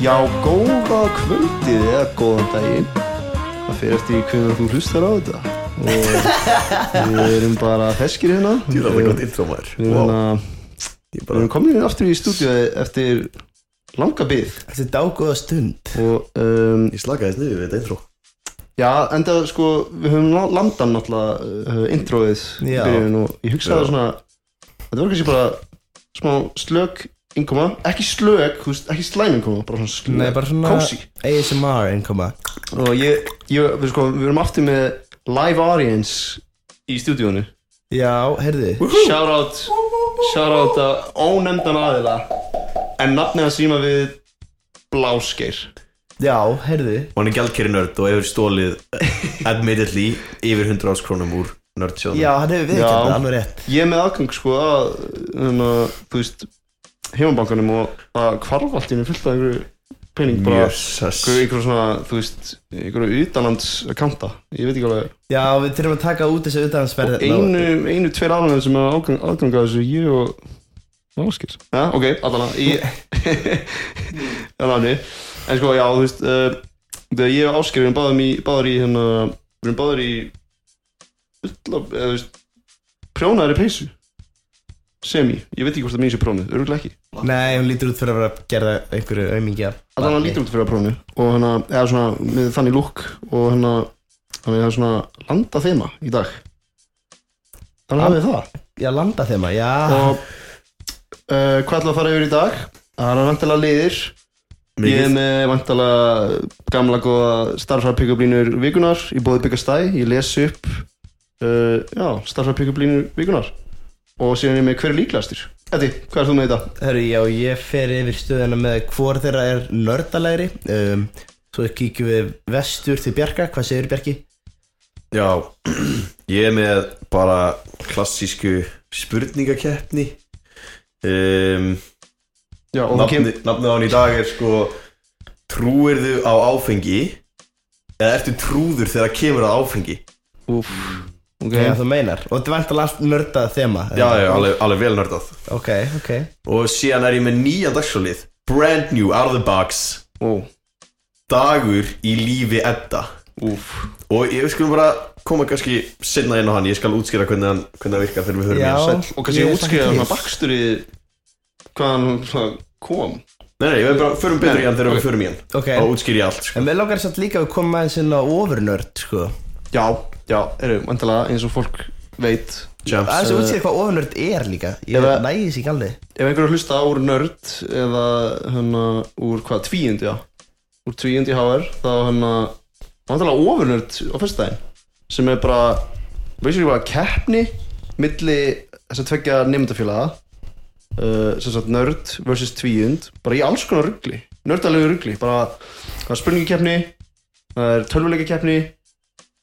Já, góða kvöldið eða góðan daginn. Það fyrir eftir í hvernig þú hlustar á þetta. Og við erum bara feskir hérna. Þú er alveg gott intro maður. Við erum, komin aftur í stúdíu eftir langa byggð Þetta er dágóða stund. Og um, Ég slakaði þess niður við þetta intro. já, enda sko við höfum la- landan náttúrulega uh, introið í byrjun og ég hugsaði Já. svona þetta var kannski bara smá slök innkoma, ekki slök, þú veist, ekki slæm innkoma bara svona slök, Nei, bara svona kósi ASMR innkoma og ég, ég við, sko, við erum aftur með live audience í stúdíónu Já, heyrðu. Shout out shout out að ónefndan aðila. En nafnið að síma við Blásgeir. Já, heyrðu. Og hann er gjaldkerri nörd og hefur stólið admittedly yfir 100 árs krónum úr nördsjóðum Já, hann hefur við Já. þetta, alveg rétt. Ég er með aðgang sko að hérna, þú veist heimabankanum og að hvarf allt í henni fullt af einhverju pening bara einhverju, svona, þú veist einhverju utanlands akkánta ég veit ekki alveg. Já, við þurfum að taka út þessu utanhansferð og einu, einu, tveir aðlæðin sem er að þessu ég og Áskil ja, ok, allan í allan en sko, já, þú veist uh, ég og Áskil erum báðum í báður í hérna, við erum báður í ulla, eða þú veist prjónaðari peysu semi, ég veit ekki hvort það mín sé prónuð, öruglega ekki. Nei, hún lítur út fyrir að vera að gera einhverju aumingi af allan hann lítur út fyrir að prónu og hérna, eða svona, með þannig lúk og þannig að það er svona landa þema í dag. Þannig að við það. Já, landa þema, já. Og uh, hvað ætla að fara yfir í dag? Það er vantilega liðir. Ég er með vantilega gamla góða starfsarpíkublínur vikunar í bóði byggastæ, ég les upp uh, já, starfsarpíkublínur vikunar og síðan er ég með hver er líklegastur? Eddi, hvað er þú með þetta? Hörru, já, ég fer yfir stöðuna með hvor þeirra er nördalegri. Um, Svo kíkjum við vestur til Bjarka, hvað segir Bjarki? Já, ég er með bara klassísku spurningakeppni. Um, Já, og það Nafni, nafnið á hann í dag er sko Trúirðu á áfengi? Eða ertu trúður þegar kemur að áfengi? Úf, ok. Já, þú meinar. Og þetta vantar allt nördað þema Já, já, alveg, alveg vel nördað. Ok, ok. Og síðan er ég með nýja dagsfjólið Brand new, out of the box. Ó, Dagur í lífi Edda. Úf Og ég skulum bara koma kannski sinna inn á hann. Ég skal útskýra hvernig, hann, hvernig það virkar þegar við höfum hann Sæll, og kannski útskriða hlakka til. svona bakstur í hvað hann kom. Nei, nei, við bara förum betur í hann þegar ok. við förum í hann. Ok. Og útskýri allt sko. En mér langar samt líka að við komum aðeins inn á overnörd, sko Já, já, eru, vantilega eins og fólk veit. Jumps Aðeins að útskýra hvað overnörd er líka. Ég þessi ekki alveg. Ef einhverju hlusta úr nörd eða hérna úr hvað, tvíundi, já úr tvíundi HR, þá hérna vantilega ofurnörd á fyrstæðin sem er bara, veist ekki bara keppni milli þess að tveggja nefndafélaga uh, sem sagt nörd versus tvíund bara í alls konar ruggli, nördalegu ruggli bara, það er spurningakeppni það er tölvuleikakeppni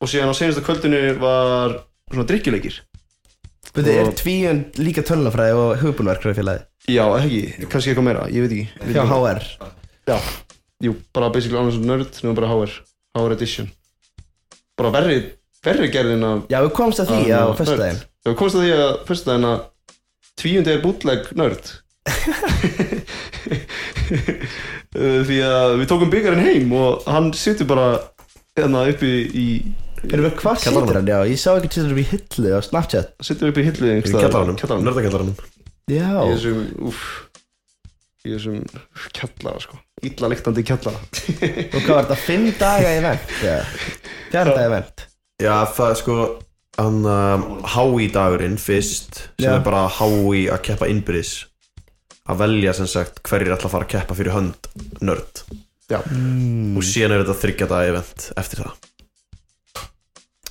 og síðan á senasta kvöldinu var svona drikkjuleikir Þetta er tvíund líka tölunafræði og hugbúnverkræði félagi Já, ekki, kannski eitthvað meira, ég veit ekki Hjá. HR Já, jú, bara basically annars nörd nema bara HR, HR edition. Bara verri, verri gerðin af Já, við komumst að því Ah, á nörd. föstudaginn. Við komst að því að fyrstudaginn að tvíundi er bútleg nörd. Því að við tókum byggarinn heim og hann situr bara hérna uppi í Erum við hvað situr hann? Já, ég sá ekki til þess í hillu á Snapchat. Situr uppi í hillu Í kjallaranum, kjallaranum nördakjallaranum Já. Í þessum, úff í þessum kjallara sko. Illa lyktandi kjallara. Og hvað var þetta? Fimm daga í vent? Fjara daga í vent Já, það er sko Hann um, HÍ dagurinn fyrst Sem Já. er bara HÍ að keppa innbyrðis. Að velja sem sagt hverjir ætla að fara að keppa fyrir hönd nörd. Já, mm. Og síðan er þetta þryggja daga event eftir það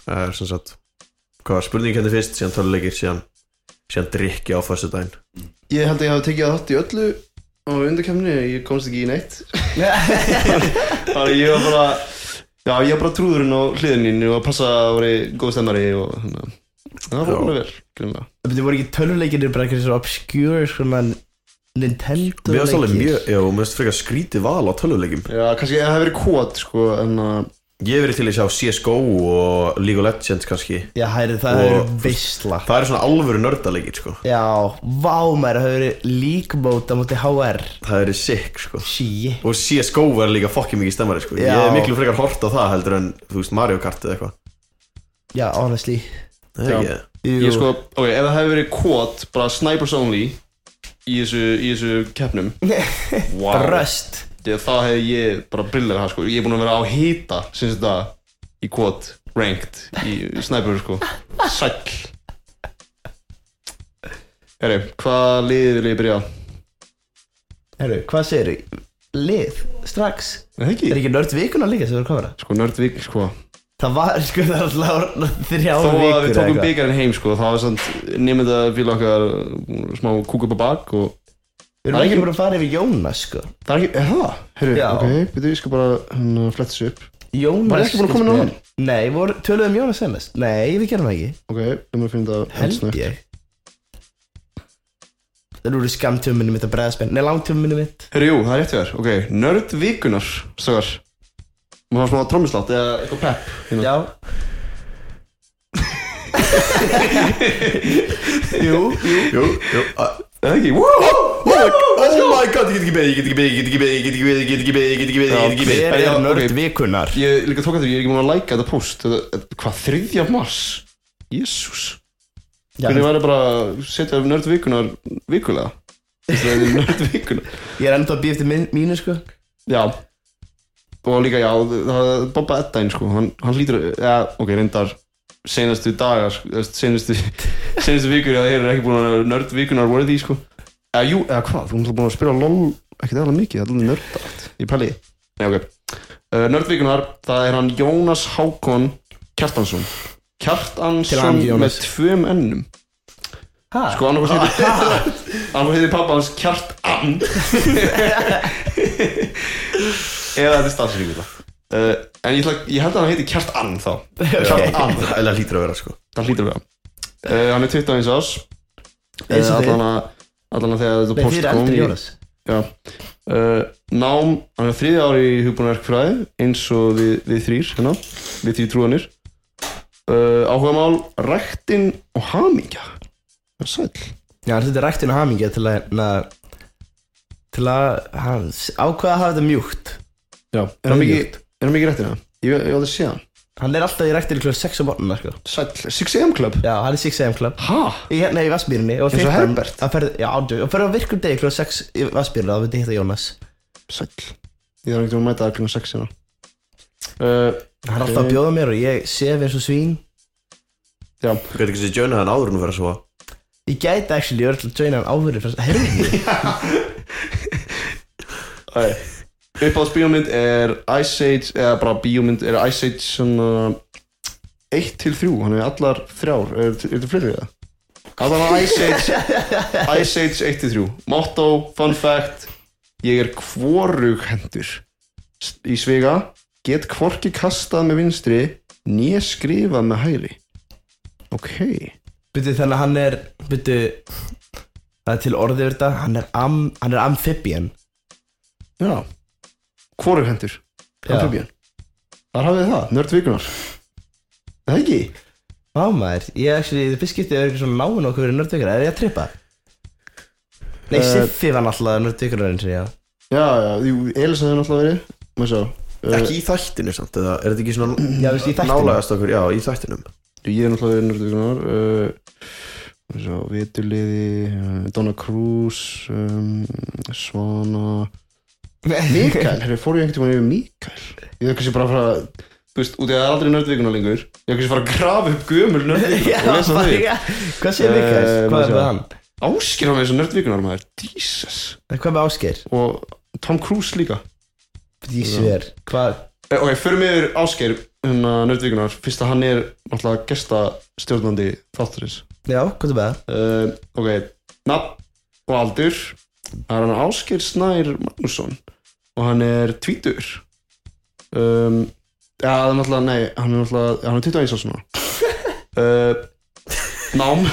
Það er sem sagt Hvað var spurningin hérna fyrst, síðan töluleikir Síðan, síðan drikki á fyrstu daginn ég held að ég hafi tekið þátt í öllu á undarkefni, ég komst ekki í neitt. Þannig að ég var bara Já, ég var bara trúðurinn á hliðinni og að passa að vera góð stemmari og þannig að það var Já. alveg vel, grunna Það voru ekki töluleikir bara eitthvað svo obscure svona Nintendo Mér finnst alveg mjög, já, mér finnst frekar skrítið val á töluleikim Já, kannski það hefði verið kót, sko, en að Ég verið til að sjá CSGO og League of Legends kannski. Já, hæri, það Og- er veistla Það eru svona alvöru nördalegir sko. Já, vá maður, það hefur verið á móti HR Það eru sick sko. Shit. Og CSGO var líka fokkin mikið stemmari sko. Ég Já. hef miklu frekar hort á það heldur en Þú veist Mario Kart eða eitthvað. Já, honestly. Það er ekki það. Ég sko, ok, ef það hefði verið quad bara snipers only í þessu, í þessu keppnum. Wow. Þegar það hefði ég bara brillir það sko. Ég er búin að vera á hita sinns þetta í quad ranked í sniper sko. Sæll. Herri, hvað liðið vil ég byrja á? Herru, hvað segir þú? Lið, strax? Það ekki? Er ekki nörd vikuna líka sem erum komið að Sko, nördvík, sko. Það var, sko, það alltaf þrjá Þó vikur að við tókum byggarinn heim sko Það var svona nefnda fyrir okkar uh, smá kúk upp á bak og Við erum er ekki bara að fara yfir Jónas, sko. Það er ekki, er það? Herri, Já. ok, byrju, ég skal bara hérna fletta þessu upp. Jónas Var ég ekki búin að koma inn á hann? Nei, voru, töluðum Jónas senast Nei, við gerum það ekki. Ok, við maður að finna það Held ég. Það eru skamtömminni mitt að bregðaspenn Nei, langtömminni mitt. Herri, jú, það er rétt við þér. Ok, nörd vikunar, stöðar Má hafa smá trommuslátt eða eitthvað pepp? Hérna. Já. Jú, jú. Jú, jú a- Eða ekki, Oh my god, ég get ekki beðið, ég get ekki beðið, ég get ekki beðið, ég get ekki beðið, ég get ekki beðið, ég get ekki beðið, ég get ekki beðið Hver er nörd vikunar? Ég líka tók að því, ég er ekki múin að læka þetta post. Hvað, þriðja mars? Jésús. Hvernig væri bara að setja nörd vikunar vikulega? Það er nörd vikunar Ég er enda að býja eftir mín, mínu, sko. Já. Og líka, já, það er Bobba Eddain, sko. Hann hlýtur, já, ok, reyndar Senastu dagar, sko, senastu Senastu vikur, það er ekki búin að nörd vikunar worthy, sko. Eða, jú, eða hvað, þú erum búin að spila LOL Ekkert eða mikið, það er alveg nördalegt Ég pæli því. Nei, ok. Uh, Nörd vikunar, það er hann Jónas Hákon Kjartansson. Kjartansson með tvöum ennum. Hæ? Sko, annarkoð heitir pappa hans Kjartan. Eða þetta er stafsynningu uh, En ég, ætla, ég held að hann heiti Kjartan þá. Kjartan, Eða hlýtur að vera sko. Það hlýtur að vera. Uh, Hann er 21 ás Eins og uh, þið. Allan að þegar þetta Nei, post þið er kom eldri Jónas. Já. Uh, Nám, hann er þriði ári í hugbúnaverkfræði eins og við, við þrýr hérna, við þrýr trúanir uh, Áhugamál, ræktin og hamingja. Það er sæll. Já, hann setur ræktinu hamingja til að na, til að ákveða að hafa þetta mjúkt? Já, er hann mikið, er hann mikið rættina? Ég, ég átti að sé hann Hann er alltaf í ræktinu kl. 6 á morgunna sko. Sæll, 6am club Já, hann er 6am club Ha? Í hérna í Vassmýrinni Eins og Herbert? Hann ferð, já, ádjö Og ferð á virkum degi kl. 6 í Vassmýrinni Það veit ég hitta Jónas Sæll Ég þarf ekki að mæta það kl. 6 hérna uh, Hann er alltaf að bjóða mér og ég sef eins og svín Já, Þú getur ekki sér jöna þann áður en þú fyrir að svo Ég gæti actually, ég er alltaf að joina hann áður fyrir Herðu Æ, uppáðs bíómynd er Ice Age, eða bara bíómynd er Ice Age svona 1 til 3, hann er allar þrjár, er, er þetta fleiri það? Allar Ice Age, Ice Age 1 til 3, motto, fun fact, ég er hvorug hendur. Í svega, get hvorki kastað með vinstri, né skrifað með hægri. Ok, Byrju þannig að hann er Byrju Það er til orðið þetta Hann er, am, hann er amphibian já, hvorug hendur. Þar hafið það, nörd vikunar. Er Það ekki? Vá maður, ég actually, þið fyrst skiptið er ekki svona náinn okkur verið nördvíkara, er ég að trippa? Nei, Eh, Siffi var náttúrulega nördvíkara eins og ég Já, já, Elisa hefur náttúrulega verið Má sjá uh, Ekki í þættinu samt, eða er þetta ekki svona Já, þú veist, í. Nálægast okkur, já, í þættinum Ég er náttúrulega verið nördugunar uh, Má sjá, Veturliði uh, Donna Cruz um, Svana Mikael, hefur fór ég einhvern yfir Mikael Ég hef kannski bara fara Þú veist, út í að það er aldrei nördvíkunar lengur Ég hef kannski fara að grafa upp gömul Já, nördvíkunar og lesa bara, já, hvað segir Mikael? Eh, Hvað er með hann? Áskir á með þessu nördvíkunar maður Jesus Hvað með Ásgeir? Og Tom Cruise líka Ég sver, hvað? Eh, Ok, förum yfir Ásgeir hérna nördvíkunar Fyrst að hann er náttúrulega gesta stjórnandi þátturins Já, hvað er það? uh, Ok, nafn og aldur Það er hann Ásgeir Snær Magnússon Og hann er tvítur um, Já, það er náttúrulega, nei Hann er náttúrulega, hann er 21 árs svona uh, Nám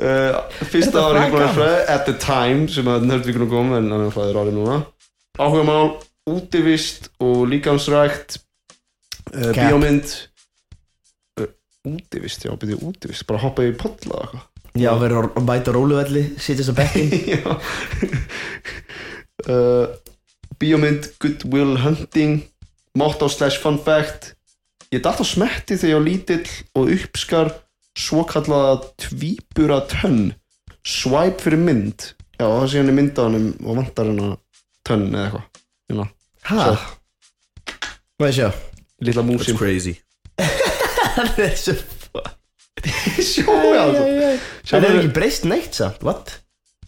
uh, Fyrsta ári fræði At the time sem að nördvíkunum kom En hann er fræðir ári núna. Áhugamál útivist og líkamsrækt uh, bíómynd. Uh, útivist, já, byrju útivist bara hoppa í podla eða Já, verður að mæta á róluvelli, sitjast á bekkin uh, bíómynd Good Will Hunting motto slash fun fact. Ég datt á smetti þegar ég var lítill og uppskar svokallaða tvíbura tönn swipe fyrir mynd. Já, það sé hann í myndaðanum og vantar hann tönn eða eitthvað. Hæ? Má ég sjá? Lilla That's músin crazy Það er svo sjóðu á þetta Það er ekki breyst neitt samt, what?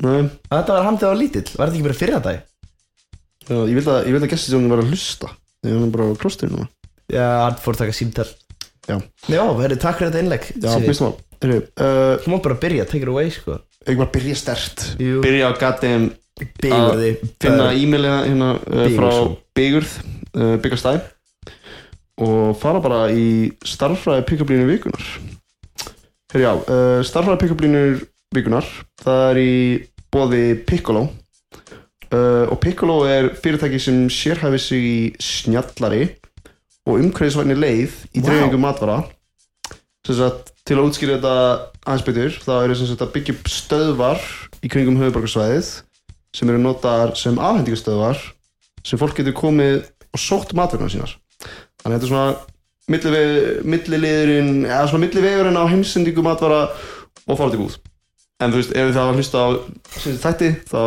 Nei, Þetta var hann þegar hann var lítill, var þetta ekki bara fyrir dag? já, ég vil að, að sem var að hlusta þegar hann er bara á klostinu núna. Já, hann fór að taka símtal. Já. Já, herri, takk fyrir þetta innlegg já, mál. Heyrðu, uh, Þú má bara byrja, take it away, sko. ég bara byrja stert Jú. byrja á Byggur því finna e-mailið hérna uh, frá. Bigurð. Uh, Byggastæ og fara bara í starffræði pick-up-línu vikunar Herri já, uh, starffræði pick-up-línu vikunar það er í bóði Piccolo. Uh, og Piccolo er fyrirtæki sem sérhæfi sig í snjallari og umhverfisvæni leið í Vá. dreifingu matvara. Sagt, til að útskýra þetta aðeins betur þá eru sagt að byggja upp stöðvar í kringum höfuborgarsvæðið sem eru notaðar sem afhendingastöðvar sem fólk getur komið og sótt matverðina sínar. Þannig að þetta er svona milliliðurinn eða svona millivegurinn á heimsendingu matvara og fara til búð. En þú veist, ef það var hlusta á þætti þá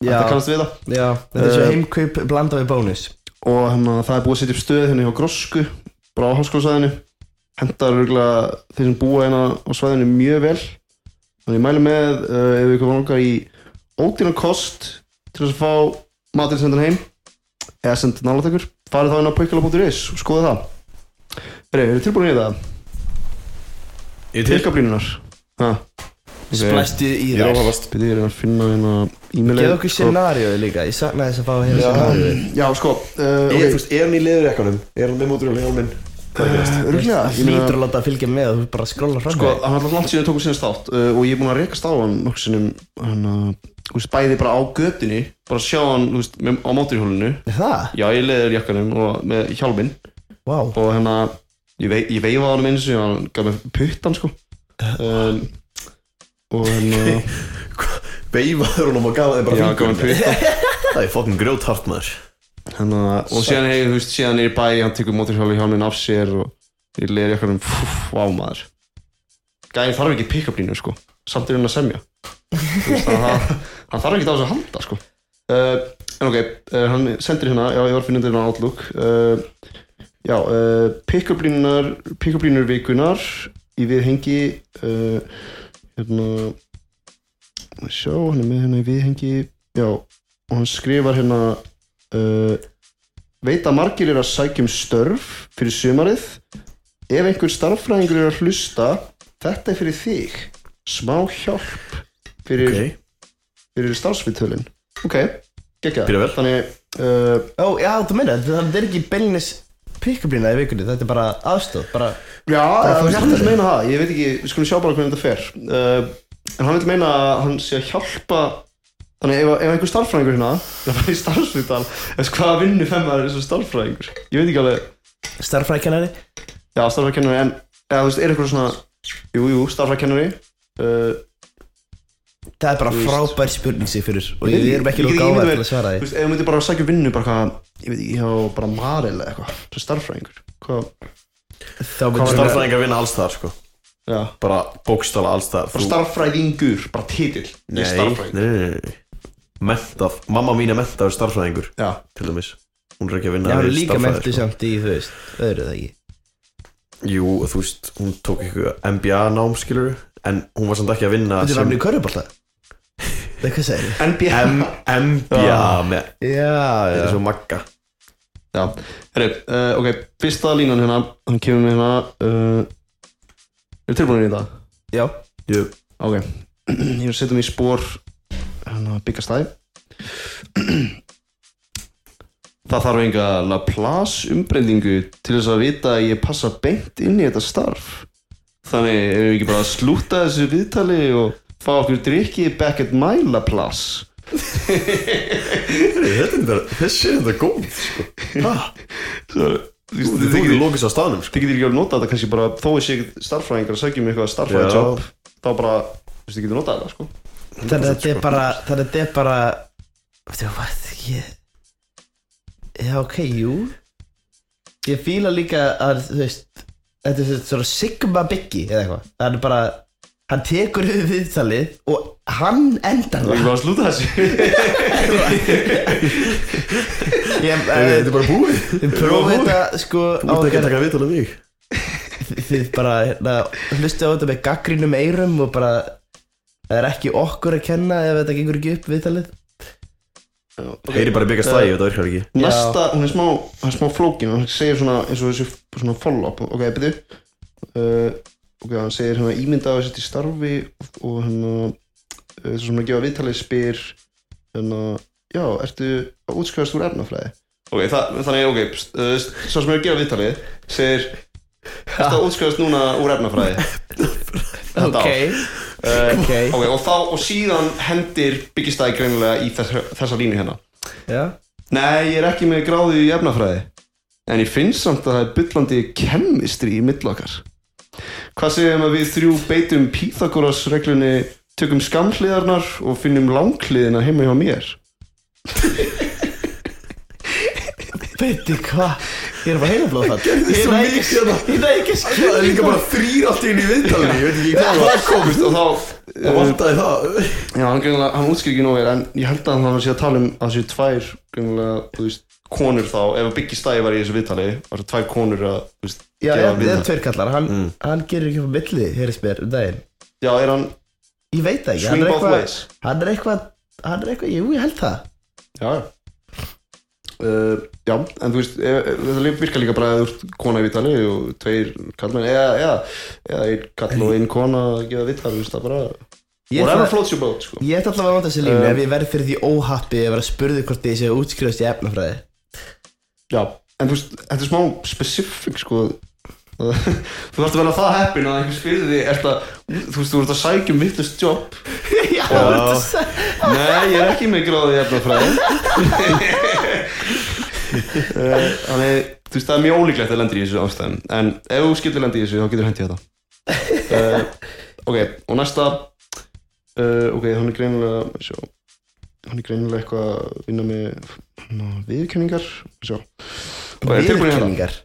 þetta kannast við það. Já, þetta er svo Uh, heimkaup blanda við bónus. Og hérna, það er búið að setja upp stöð hérna hjá Grosku bara á háskólasvæðinu. Hendar örgulega þeir sem búa hérna á svæðinu mjög vel. Þannig ég mælu með uh, ef við komum langar í ódýran kost til þess að fá matinn sendan heim eða senda nálatekur farið þá inn á paukala.is og skoða það Heri, eru tilbúin í það? Ég til. Tilkablínunar Splæstu í Ég er Byrðið ég er að finna hérna e-mailið Geð okkur scenariói líka, ég saknaði þess að fá hérna Já, scenariói já, sko uh, Er, er hann í leðurjakkanum? Er hann með móturinn í hjálminn? Er? Örgulega Það hlýtur að láta að fylgja með og þú bara skrolla fram Sko, hann var langt síðan tókum síðan státt uh, og ég er búinn að rekast á hann nokkur sinnum hann að, bæði bara á götunni bara sjá hann, þú veist, með, á móturhjólinu Það? já, ég leður jakkanum og með hjálminn Vá. Og hérna, ég, vei, ég veifa á hann eins og hann gaf mér puttan, sko. Um, og hérna Veifaður honum og gaf þig bara já, gaf mér puttan Það er fokkin grjóthart maður. Hérna, og síðan hegi, þú veist, síðan er í bæ hann tekur móturhjóli hjálminn af sér og ég leður jakkanum, pff, vá maður. Gæði þarf ekki pick-up línu, sko. Samt er hann að semja. Hann, hann þarf ekki á þessu að halda sko. uh, en ok, uh, hann sendir hérna já, ég var að finna þetta á Outlook. Uh, já, uh, pick-up línunar pick-up línur vikunar í viðhengi uh, hérna sjá, hann er með hérna í viðhengi já, og hann skrifar hérna uh, veit að margir er að sækja um störf fyrir sumarið. Ef einhver starffræðingur er að hlusta þetta er fyrir þig. Smá hjálp fyrir, Ok. fyrir starfsviðtölin. Ok, vel. þannig uh, Ó, já, þú meina, það er ekki beilinnis pick-up-lína í vikunni, þetta er bara aðstóð, bara já, Bara það hann vil hjálpar meina það ég veit ekki, við skulum sjá bara hvernig þetta fer. Uh, en hann vil meina að hann sé að hjálpa þannig ef, ef einhver starffræðingur hérna er að fara í starfsviðtal eða hvaða vinnu femmar er þessu starffræðingur ég veit ekki alveg starffræðkennari Já, starfræðkennari, en eða, þú veist, er eitthvað svona Jú, jú, starfræðkennari uh, Það er bara Þú frábær spurning sig fyrir og Ég við erum ekki, nú gáðar til að svara Þú því veist, ef þú myndir bara að sækja um vinnu bara hvað, ég veit ekki, hjá bara Marel eða eitthvað Svo starfræðingur Starfræðingar vinna alls þar sko. Já. Bara bókstala alls þar Bara starfræðingur, bara er Nei, nei, nei, mamma mín er mentaður starfræðingur Já, Til dæmis. Hún er ekki að Já, vinna hann er við líka mentið sko. samt í, þú veist, öðru það ekki. Jú, þú veist, hún tók eitthvað MBA nám skilur En hún var samt ekki að vinna Þetta er namni í Það er segir NBA M MBA með Já, Þetta er svo magga. Já, herri, uh, ok, fyrsta línan hérna. Hann kemur með hérna uh, Er tilbúin í þetta? Já, Jú, Ok, ég er að setja mig í spór Hérna, byggastæð Það þarf enga Laplace umbreyndingu til þess að vita að ég passa beint inn í þetta starf. Þannig ef við ekki bara að slúta þessu viðtali og fá okkur drikki back at er bara, þessi er þetta góð sko. Þú getur er lókist á staðnum sko. þið getur ekki að nota þetta kannski bara þó er sig starffræðingar að sækja um eitthvað starffræðinjobb þá bara, þú veist, þið getur notað þetta sko. Þannig að þetta er bara Þannig að þetta er bara Þú veist ég Já ok, jú. Ég fíla líka að þú veist Þetta er svona Sigma Biggi eða eitthvað. Það er bara Hann tekur við viðtalið og hann endar Það. Það bara að slúta þessu. Ég, Þetta er eh, bara búið. Þið prófið þetta sko Þú ert ekki að taka viðtal af mig. Þið bara hérna, hlustu á þetta með gaggrínum eyrum og bara Það er ekki okkur að kenna ef þetta gengur ekki upp viðtalið Heyri bara byggja slægi, þetta virkar ekki. Næsta, hún er smá, er smá flókin hann segir svona eins og þessu svona follow-up. Ok, byrju. Uh, ok, hann segir hérna ímyndaði að setja í starfi og hérna uh, svo sem að gefa viðtalið spyr hérna, já, ertu að útskjöðast úr erfnafræði ok, það, þannig, ok, uh, svo sem er að gefa viðtalið segir ertu að útskjöðast núna úr erfnafræði Þetta Ok, ár. Uh, ok. Ok, og þá, og síðan hendir byggistæði greinilega í þess, þessa línu hérna. Já. Nei, ég er ekki með gráðu í efnafræði En ég finn samt að það er byllandi kemistri í millokkar Hvað segjum að við þrjú beitum Pythagoras reglunni Tökum skamhliðarnar og finnum langhliðina heima hjá mér? Veitir hvað? Ég er bara heilaflóð það Ég mikið ekki hérna. Ég næ ekki að Það er líka bara þrýr allt í einu í viðtalinu Ég veit ekki hvað Það komist og þá Það uh, vantaði það Já, hann, greinilega- hann útskýr ekki nóg vel En ég held að hann sé að tala um að það séu tvær greinilega, þú veist, konur þá Ef að Biggi Stæði var í þessu viðtali var það tvær konur að, þú veist, Já, gefa ég er viðtal. tveir kallar Hann, Mm. hann gerir ekki á milli Heyrðis mér um daginn Já, er hann Ég veit það ekki Hann er eitthvað? Hann er eitthvað Hann er eitthvað Jú, ég held það Já, já Uh, já, en þú veist, e, e, þetta virkar líka bara að þú ert kona í vitali og tveir kallmenn, eða, eða, eða einn kall og einn kona að gefa vital, þú veist, það bara, whatever ætla, floats your boat, sko. ég ætla alltaf að vanda þessi línu Um, Ef ég verð fyrir því óhappi Að vera spurði hvort ég sé að útskrifast í efnafræði Já, en þú veist, þetta er smá specific, sko, þú þarfst að vera það heppin að einhver spyrði því, ert að, þú veist, þú ert að sækja um vittlust jobb, Já, Já. þetta sagði nei, ég er ekki með gráði efnafræði. Eh, Þannig, þú veist, það er mjög ólíklegt að lendir í þessu ástæðum En ef þú skildir lendir í þessu, þá getur hendi þetta uh, Ok, og næsta uh, Ok, hann er greinilega sjá, Hann er greinilega eitthvað að vinna með sjá. Og er tilbúin í? Viðurkenningar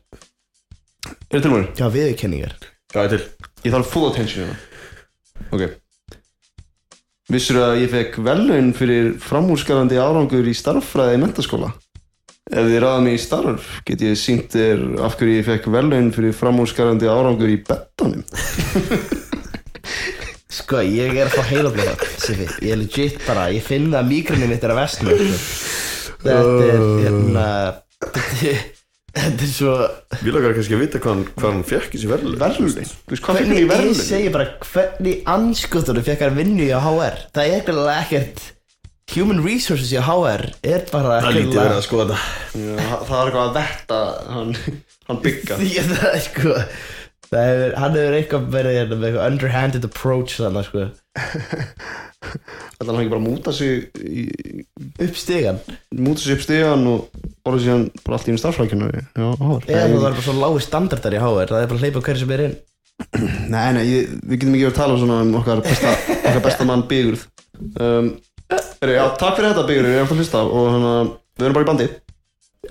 Er tilbúin? Já, viðurkenningar Já, ég til Ég þarf full attention hérna Ok Vissur að ég fekk velun fyrir framúrskarandi árangur í starffræði í mentaskóla? Ef þið ráða mig í starf get ég sínt þér af hverju ég fekk velun fyrir framúrskarandi árangur í bettanum Sko, ég er að fá heilaflóð Sifi, ég er legit bara Ég finn að mígrunni mitt er að vestna sko. Þetta er, hérna Þetta er, er svo Við lakar kannski að vita hvað hann, hann fekk í verðlu Verðlun? Þú veist hvað fekk ég í ég verðlun? segi bara Hvernig anskotunum fekk hann vinnu í HR Það er ekkert Human Resources í HR Er bara Það lítið verið að skoða þetta. Það var eitthvað að vetta hann, hann bygga Því að það er sko. Það hefur, hann hefur eitthvað verið hérna með eitthvað underhanded approach þannig sko. Þetta hann ekki bara múta sig í, upp stigan múta sig upp stegan og orðið síðan bara allt í einu starffrækjunari Já, það var bara svo lági standardar í HR það er bara að hleypa hverju sem er inn. Nei, nei, ég, við getum ekki verið að tala svona um okkar besta, okkar besta mann Bigurð. Um, er, Já, takk fyrir þetta Bigurð, ég er eftir að hlusta og hana, við erum bara í bandi.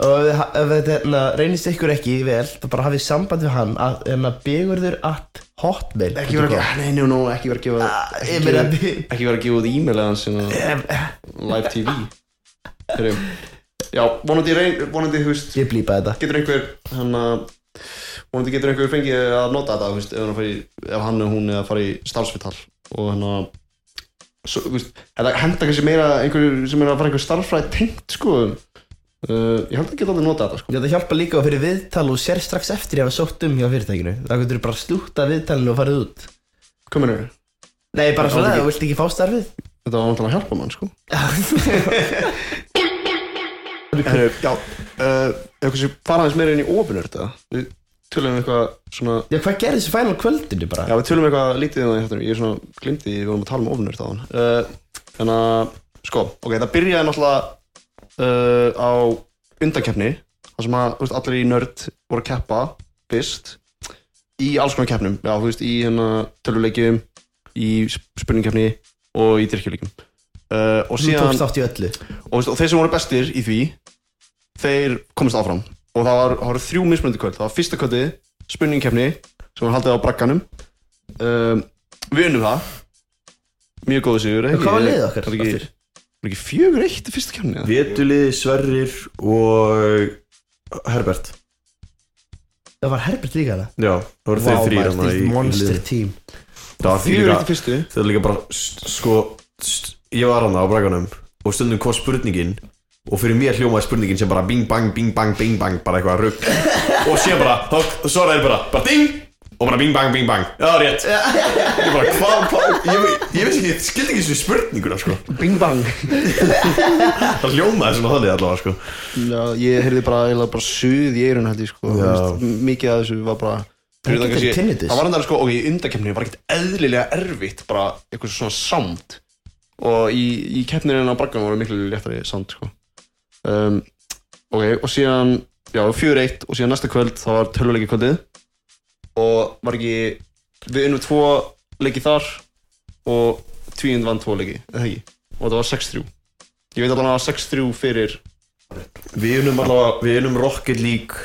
Og ef, þetta hérna, reynist ykkur ekki vel þá bara hafið samband við hann að hérna, at hotmail Ekki vera að nei, ekki vera að gefa ekki, vera að gefa út e-mail eða Ef- live TV Heru, Já, vonandi, reyn, vonandi, veist ég blípa þetta. getur einhver hann að vonandi getur einhver fengið að nota þetta veist, ef, hann ef hann hún er að fara í starfsvital og hann að þetta henda kannski meira einhver sem er að fara einhver starffræði tengt sko? Uh, ég held að geta alveg nota þetta sko. Þetta hjálpa líka fyrir viðtal og sér strax eftir ég hafa sótt um hjá fyrirtækinu. Það getur bara slúta viðtalinu og farið út. Þau? nei bara Já, svona, þú vilt ekki fá starfið? Þetta var náttúrulega að hjálpa mann sko. Heru, Já, uh, ef kannski fara aðeins meira inn í ofinur Við tölum um eitthvað svona já hvað gerði þessi final kvöldinu bara? Já, við tölum um eitthvað lítið um það í þáttunum. Ég er svona glimti, við vorum að tala um ofinur þá. Uh, Þannig að sko, ok, það byrjaði náttúrulega uh, á undankeppni þar sem að, þú veist, allir í nörd voru að keppa fyrst í alls konar keppnum, já, þú veist, í hérna töluleikjum, í spurningkeppni og í dyrkjuleikjum uh, og Þú síðan tókst átt í öllu. og, og þeir sem voru bestir í því þeir komast áfram og það var, það var þrjú mismunandi kvöld. Það var fyrsta kvöldið, spurningkeppni sem var haldið á bragganum. Um, við unnum það. Mjög góðu sigur En Hvað var liðið okkar? var ekki, var ekki fjögur eitt í fyrsta keppni eða? Vétuliði, Sverrir og Herbert. Það var Herbert líka það Já, það voru þeir þrýr hana í, í monster liðinu. team. Það var fjögur eitt í fyrstu. Það er líka bara, sko Ég var hana á braganum Og stundum kom spurningin Og fyrir mér hljómaði spurningin sem bara bing bang, bing bang, bing bang Bara eitthvað rugg Og síðan bara, þá svaraði bara, bara ding! Og bara bing bang, bing bang. Já, rétt. Ég bara, hvað, hvað Ég, ég veist ekki, ég skildi ekki þessu spurninguna, sko. Bing bang. Það hljómaði svona þannig allavega, sko. Já, ég heyrði bara, eiginlega bara suð í eirun held ég sko. Mikið af þessu var bara Það var enda sko, ok, í undakefninu var ekkert eðlilega erfitt bara eitthvað svona sound og í, í keppninu á braggan voru miklu léttari sound sko um, Ok, og síðan já, fjör eitt og síðan næsta kvöld það var töluleiki kvöldið og var ekki, við unnum tvo leiki þar og tvíund vann tvo leiki, eða ekki? Og það var 6-3 Ég veit alveg að það var 6-3 fyrir Við unum allavega, við unum Rocket League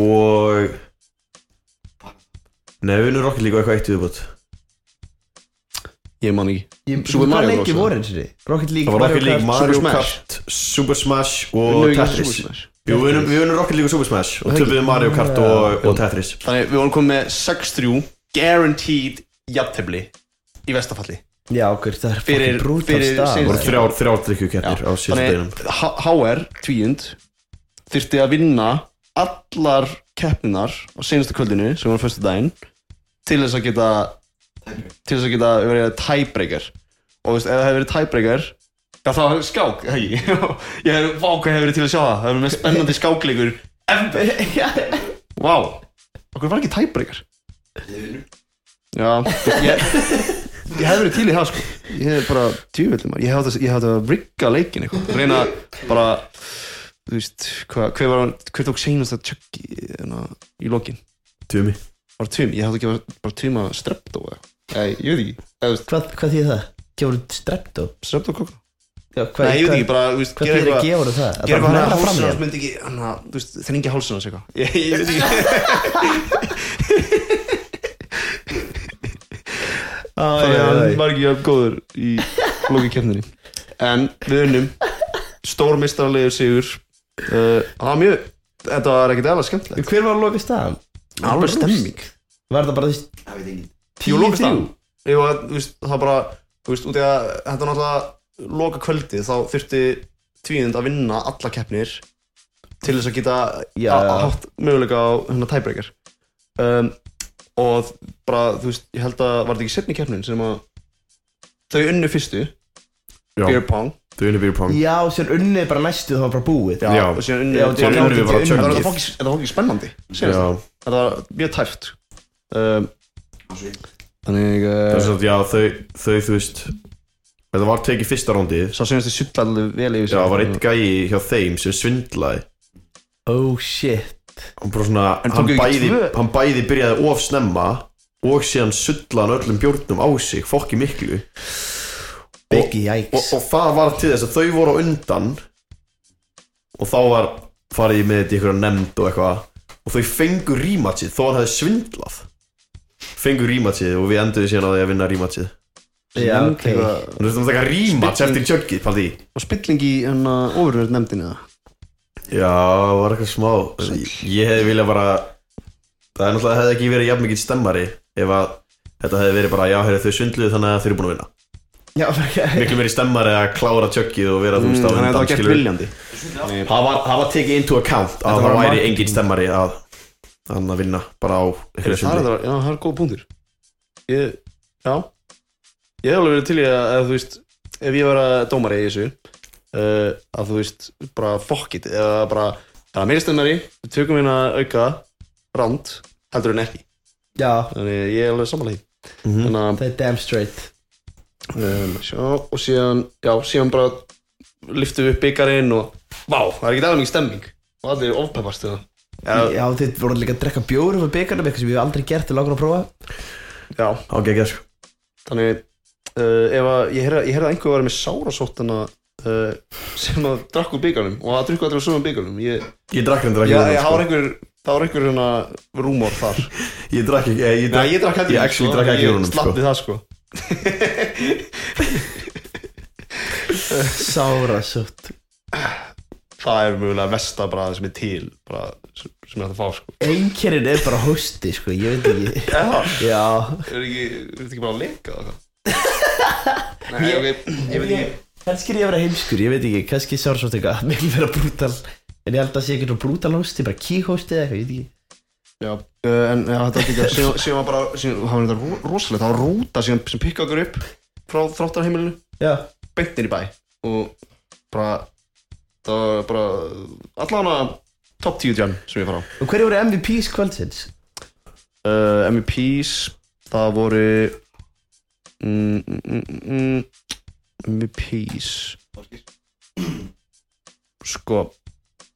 Og Nei, við unum Rocket League og eitthvað eitt viðbútt Ég man ekki Super Hvað Mario Bros. voru eins og því? Rocket League, Það var Rocket League, Kart, Mario Super Smash. Kart, Super Smash og Tetris Super Smash? Jú, við unum, við unum Rocket League og Super Smash Og töfum Mario Kart og, og Tetris Þannig við vorum komið með 6-3 Guaranteed jafntefli Í vestafalli Já, okkur, það er Fyrir- fucking brutal fyrir stað síðan- Það voru þrjár, þrjár drikkjukettir á síðustu deginum Þannig HR, tvíund Þyrfti að vinna Allar keppninar Á senastu kvöldinu Sem var fyrstu daginn Til þess að geta Til þess að geta verið tiebreaker. Og veist, ef það hefur verið tiebreaker Já, það var skák, hegi Ég hef, vá, hvað hefur verið til að sjá það. Það hefur með spennandi skákleikur Vá, okkur var ekki tiebreaker? Já, ég, ég hef verið til í það sko. Ég hef bara tjúvillum Ég hef átt að, að rigga leikin eitthvað. Reyna bara Þú veist, hva, hver, var, hver tók seinast að tjöggi í lokin? Tumi. Var tjum, ég hef ekki bara tjuma streptó eða Nei, ég veit ekki. Þú Hvað, hvað þýð það? Gefur þú streptó? Kókó Já, hvað, Nei, ég veit ekki, bara, þú veist, Hvað gera þýðir að eitthvað gefur það? Gera eitthvað bara að hálsinn hans hann? myndi ekki Þannig að, þú veist, það er hálsinn hans eitthvað. Ég, ég veit ekki. Þannig að hann var ekki jafn góður í lóki kemninni En við unnum. Stór mistarlegur sigur. Uh, Það var mjög Þetta var ekkert eða skemmtilegt. Hver var að loka staðan? Alveg stemming. Var það bara því Það veit enginn Að, þú veist, það var bara Þú veist, út í að Þetta var náttúrulega loka kvöldið Þá þurfti tvíðund að vinna alla keppnir Til þess að geta Já, a- já. Haft möguleika á hérna tiebreaker. Um, Og bara, þú veist Ég held að var þetta ekki setni keppnin sem að Þau unnu fyrstu? Já, Beer pong. Þau unni fyrir pong. Já, sér unnið bara næstu það var bara búið. Já. og síðan unnu Já, og síðan síðan bara Þetta var fokki spennandi Þetta var mjög tæft um, Þannig er uh, svona, já, þau, þau, þú veist Þetta var tekið fyrsta róndið Sá síðast þið sulla alveg vel yfir Já, það var einn gæi hjá þeim sem svindlaði. Oh shit. Hann bara svona, En hann tóku ekki bæði, tvö? hann bæði byrjaði of snemma Og síðan sullaði hann öllum bjórnum á sig, fokki miklu. Biggie yikes. og, og það var til þess að þau voru á undan og þá var farið ég með þetta í einhverja nefnd og eitthvað. Og þau fengu rímatsið þó hann hefði svindlað fengu rímatsið og við enduðum síðan á því að vinna rímatsið Já, ok. þannig að það taka rímats eftir tjöggið paldi. Í Og spilling í hérna ofurverð nefndinu eða? já, það var eitthvað smá ég hefði viljað bara það er náttúrulega hefði ekki verið jafn mikið stemmari ef að þetta hefði verið bara já, heyrðu, þau svindluðu þannig að þau eru búin að vinna. Já, fyrir miklu meiri stemmari að klára tjöggið og vera þú Mm, veist á Þannig að þetta undan var gert skilurðu. viljandi. Það var, það var tekið into account að Þetta það var væri marketing. engin stemmari að að vinna bara á Það er, sundi. það, já, það er góð punktur ég, Já. Ég hef alveg verið til í að, að þú veist Ef ég var að dómari í þessu uh, Að þú veist, bara fuck it Eða bara, það er meiri stemmari Við tökum hérna auka Rand, heldur en ekki. Já, Þannig ég er alveg samanlega því. Mhm. Þannig að það er damn straight. Um, sjá, Og síðan, já, síðan bara liftu upp byggarinn og vá, það er ekki alveg mikið stemming. Og allir ofpeppast það já, Já, þið voru líka að drekka bjórum með byggarnum eitthvað sem við aldrei gert til langar að prófa. Já, Ok, ekki sko. Þannig uh, ef að ég heyrði ég að einhver var með sárasóttana uh, sem að drakk úr byggarnum og að drukku allir á sögum byggarnum ég, Ég drakk hendur já, ekki ég, það var sko. einhver það var einhver hérna rúmor þar. Ég drakk ekki, ég, ég Nei, drakk ég drakk heldur Ég actually drakk ekki úr honum, Ég sko. slatti það sko. Sárasótt Það er mögulega versta bara sem er til bara, sem sem ég að fá sko. Einkerinn er bara hósti, sko, ég veit ekki. Já, Já. Er ekki, er þetta ekki bara að það Nei, ok, ég veit ekki. Kannski er ég að vera heimskur, ég veit ekki, kannski er sárasótt eitthvað mikil vera brútal. En ég held að sé ekki svona brútal hósti, bara kíhósti eða eitthvað, ég veit ekki. Já, uh, en já, þetta var ekki síðan, var bara, það var þetta ro- rosalegt. Það var rúta síðan sem pikka okkur upp frá þráttarheimilinu, Já, beintin í bæ og bara það var bara allan top 10 jam sem ég fara á og hverju voru MVPs kvöldsins? uh, MVPs það voru mm, mm, mm, mm, MVPs sko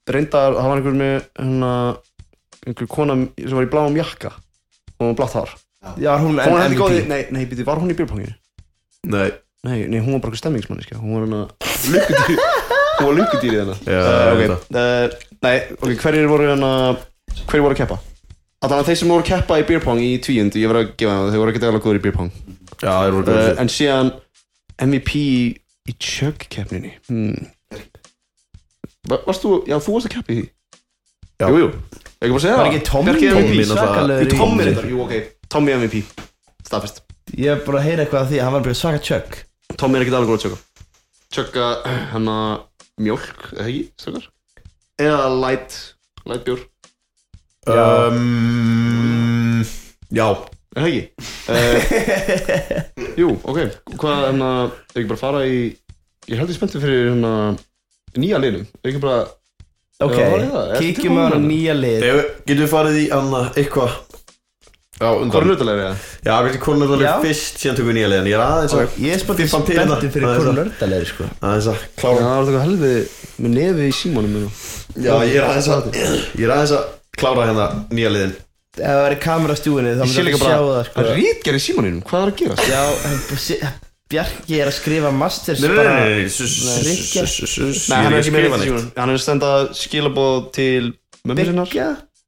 reyndar, það var einhver með hérna, einhver kona sem var í bláum jakka og hún var blátt hár Já, hún, hún var ekki góð í, MVP? nei, nei, býti, var hún í björnpanginu? Nei, Nei, nei, hún var bara eitthvað stemmingsmanniska Hún var hérna lukkudýr Var ég okay. veit uh, Nei, ok, hverjir voru hérna Hverjir voru að keppa? Þannig að þeir sem voru að keppa í beerpong í tvíund Ég verið að gefa það, þeir voru ekki daglega góður í beerpong já, það voru uh, góð En síðan MVP í chug-keppninni hmm. Va- Varst þú, já, þú varst að keppa í því? Já. Jú, jú, ekki bara að segja Var það? ekki Tommy Tommy Jú, ok Tommy MVP, staðfest Ég hef bara að heyra eitthvað af því að hann var bara svaka tjögg Tommy er ekkert alveg góð að tjöka Tjöka hann að mjólk, eða ekki, stökar? Eða light, light bjór, um, Já, eða ekki? Uh, jú, ok, hvað, hérna, ef ekki bara fara í, ég held ég spenntur fyrir hérna nýja liðnum, ef ekki bara, Ok, Já, það er það. Ertu kíkjum á tilbúin? nýja lið. Ef- getum við farið í annað eitthvað Er eða? Já, konur Já. alveg fyrst síðan tökum við nýja leiðin Ég er aðeins að Ég er spenntur þetta. fyrir Það er það. nördalegri sko. Aðeins að klára. Það var eitthvað helvið með nefið í símanum minn Já, ég er aðeins að Ég er aðeins að klára hérna nýja leiðin. Ef það væri kamerastjúinni þá líka ég sjá það það sko. er rítgerð í símanum, hvað er að gerast? Já, Bjarki er að skrifa masters Nei, nei, bara nei, hann er er í er að senda skilabóð til mömmu sinnar,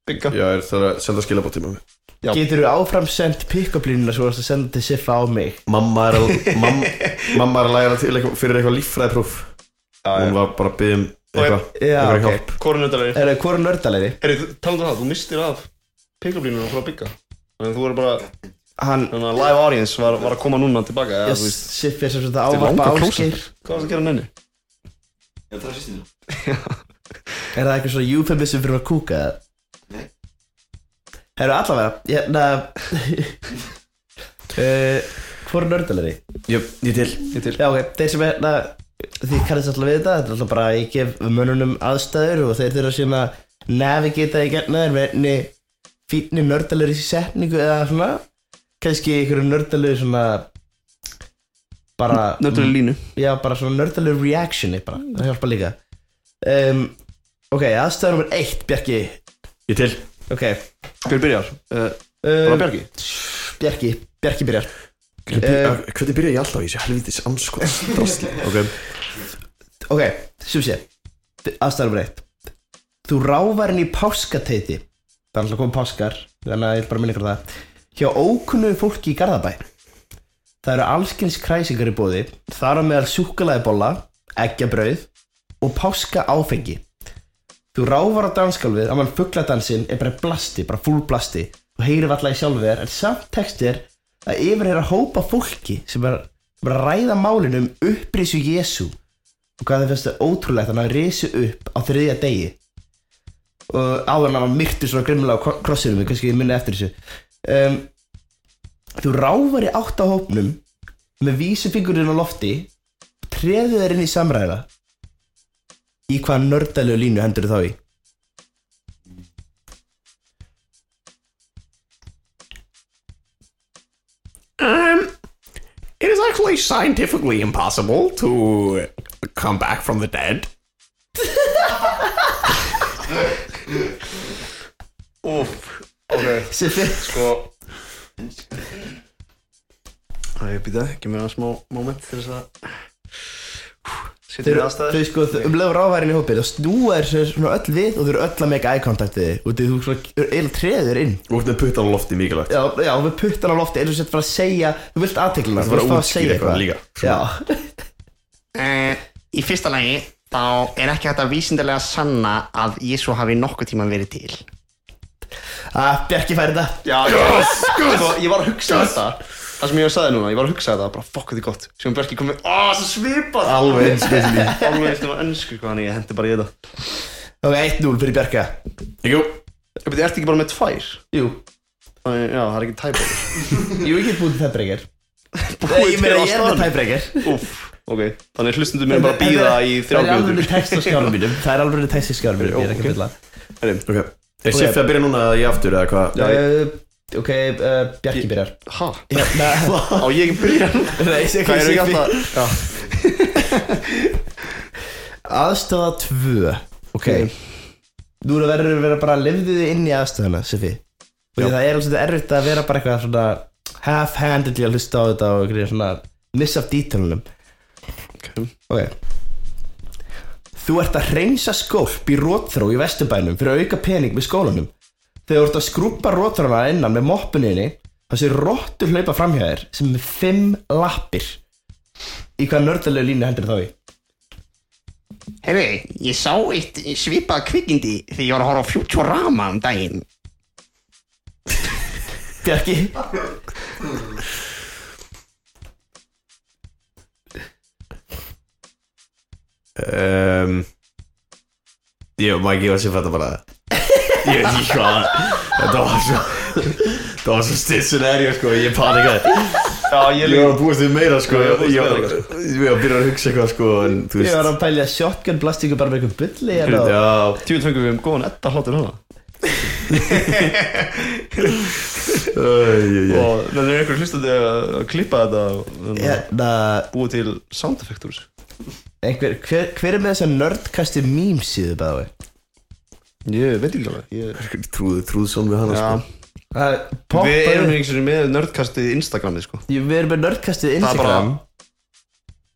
Byggja? Já, ég þarf að senda skilabótt til mömmu Já. Getur þú áfram sendt pick-up línuna svo varst að senda til Siffa á mig Mamma er að mam, Mamma er að læra til eitthvað, fyrir eitthvað líffræðpróf Hún var bara að byggja um eitthvað Já, Eitthvað ok hjálp Hvor er nöttalegri? Er það hverju nördalegri? Herri, talandi um það, þú mistir af pick-up-línuna frá bygga Þannig að þú verður bara, Hann, þannig að live audience var, var að koma núna tilbaka eða, yes, þú veist, Siffi er sem sagt að Þetta er ávarpa close-up. Hvað varst að gera nenni? Já, það er sýstinu Er það eitthvað svona euphemism fyrir að kúka það? Herru allavega, hérna uh, Hvoru nördalegri? Ég, ég til. Ég til. Já ok, þeir sem er na, Þið kannast alltaf við þetta Þetta er alltaf bara að ég gef mönnunum aðstæður Og þeir þurfa síðan að navigata í gerna þeir með einni fínni nördalegri setningu eða svona kannski einhverju nördalegri svona bara Nöttalegri línu. Já, bara svona nördalegri reactioni bara, það hjálpa líka. Um, Ok, aðstæður nummer eitt, Bjarki. Ég til Ok, Hver byrjar? Uh, um, Bjarki? Bjarki, Bjarki byrjar. Hvernig byrja- hvernig byrja ég alltaf í þessu helvítis anskoðs drasli. Ok. Ok, sem sé. Aðstæður nummer eitt. Þú ráfar inn í páskateiti Það er alltaf komið páskar Þannig að ég vil bara minna ykkur það. Hjá ókunnu fólki í Garðabæ. Það eru allskins kræsingar í bóði Þar á meðal súkkulaðibolla Eggjabrauð Og páska áfengi Þú ráfar á danskalfið Að mann fuggladdansinn er bara blasti Bara full blasti Þú heyrir alltaf í sjálfu þér En samt text er að yfir er að hópa fólki Sem er, er að ræða málinu um upprisu Jésu Og hvað það finnst það ótrúlegt að risu upp á þriðja degi. Og áður hann var myrtur svona grimmilega á kro- krossinum Ég kannski minni eftir þessu. Um, Þú ráfar í átt á hópnum Með vísifingurinn á lofti Treðu þér inn í samræða Í hvaða nördalegu línu hendur þá í? Um, it is actually scientifically impossible to come back from the dead. Úff, ok. Sko. Það er býta, ekki mér að smá moment til þess að Setja Þau, þau sko, þau um leður ráværin í hópið og snúa þér svona öll við og þau eru öll að mega eye contact við þig. Og þú svona eða treður inn. Þú ert með puttan á lofti mikilvægt. Já, já, við puttan á lofti eins og sett fara að segja Þú vilt aðtegluna, Þú ert að útskýra eitthvað líka. Já, Uh, í fyrsta lagi þá er ekki hægt að vísindarlega sanna að Jésu hafi nokkuð tíma verið til. Að Bjarki færi þetta. Já, yes, sko, ég var að hugsa þetta Það sem ég var að sagði núna, ég var að hugsa þetta Bara fokk þetta er gott. Sem Björki kom með, aaa, svo svipað. Alveg eins basically. Alveg eftir að ennsku hvað hann ég hendi bara í þetta. Ok, 1-0 fyrir Bjarka. Jú, Ég beti, ertu ekki bara með tvær? Jú, Þannig, já, það er ekki jú, ég get búið til tæbreykir Ég meina, ég er með tæbreykir Úff, ok. Þannig hlustundu mér bara að býða í Það er mínum. Það er alveg er ok Er uh, Bjarki byrjar Ha? Hérna, Á ég ekki byrja nú? Nei, ég Siffi. ekki alltaf? Aðstöða 2 Ok Nú er verður að vera bara að lifðu þið inn í aðstöðuna, Siffi Og það er alveg erfitt að vera bara eitthvað svona half-handedly að hlusta á þetta og eitthvað svona miss af dítalunum Ok. Ok Þú ert að hreinsa skólp í rótþró í vesturbænum fyrir að auka pening með skólanum Þegar þú ert að skrúpa rótþróna innan með moppuninni þá sé róttur hlaupa framhjá þér sem er með fimm lappir. Í hvað nördalegu línu heldur þá í? Herri, ég sá eitt svipað kvikindi þegar ég var að horfa á Futurama um daginn. Bjarki? Um, ég maður ekki að Siffi þetta bara Ég veit ekki hvað Þetta var svo Það var svo still scenario sko Ég panikaði. Já, ég Ég var að búast við meira sko. Ég ég var ég var að byrja að hugsa eitthvað sko En þú Ég var að pælja shotgun blastingu bara með eitthvað bulli og- Já. Tjúvel fengum við um góðan etta hlátur hana. Og þannig er einhver hlustandi að klippa þetta og að Hérna, búa til sound effect úr þessu einhver, hver, hver er með þessa nördkasti meme síðu bæði? Ég veit ekki alveg. Ég... Trúðu, trúðu svona við hana Já, sko. Það Við erum eins og með nördkastið Instagramið sko. Jú, Við erum með nördkastið Það er Instagram.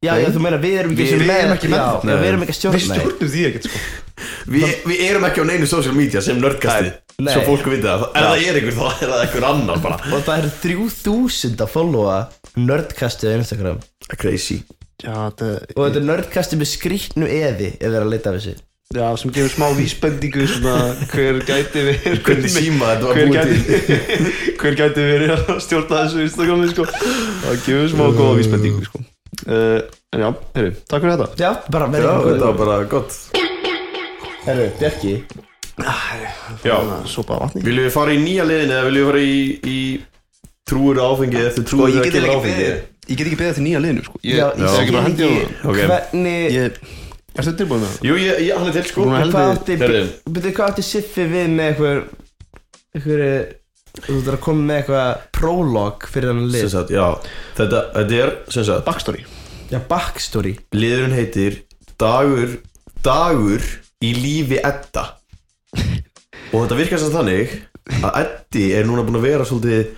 Já, já, þú meina við erum ekki Við- sinni við erum ekki með já, það. já, Við erum ekki að Við stjórna því. stjórnum því ekkert sko. Vi, Við erum ekki á neinu social media sem nördkasti Nei. Svo fólk viti það Ef það er einhver þá er það einhver annar bara. Og það er 3000 að followa nördkastið á Instagram. Crazy. Já, þetta Og þetta er nördkastið með skrýtnu eði ef við erum að leita af þessu Já, sem gefur smá vísbendingu svona hver gæti verið Hvernig síma þetta var búið til? hver gæti verið að stjórna þessu Instagrami sko? Það gefur smá góða vísbendingu sko. Uh, En já, heyrðu, takk fyrir þetta. Já, bara Já, verið þetta var bara gott. Herru, Bjarki. Já. Sopa af vatni. Viljum við fara í nýja liðin eða viljum við fara í, í trúur áfengi eftir Sko, trúur ég að kemur áfengi Ég get ekki beðið til nýja liðinu sko. Ég, Já, ég bara það. Ok. Hvernig Ég, ertu tilbúin það? Jú, ég, ég, hann er til sko. Að Hvað átti Siffi við með eitthvað Eitthvað Þú ert að koma með eitthvað prólog fyrir hann Sem lið sagt, já Þetta, þetta er, sem sagt Backstory. Já, backstory. Liðurinn heitir Dagur Dagur í lífi Edda. Og þetta virkar sem þannig Að Eddi er núna búin að vera svolítið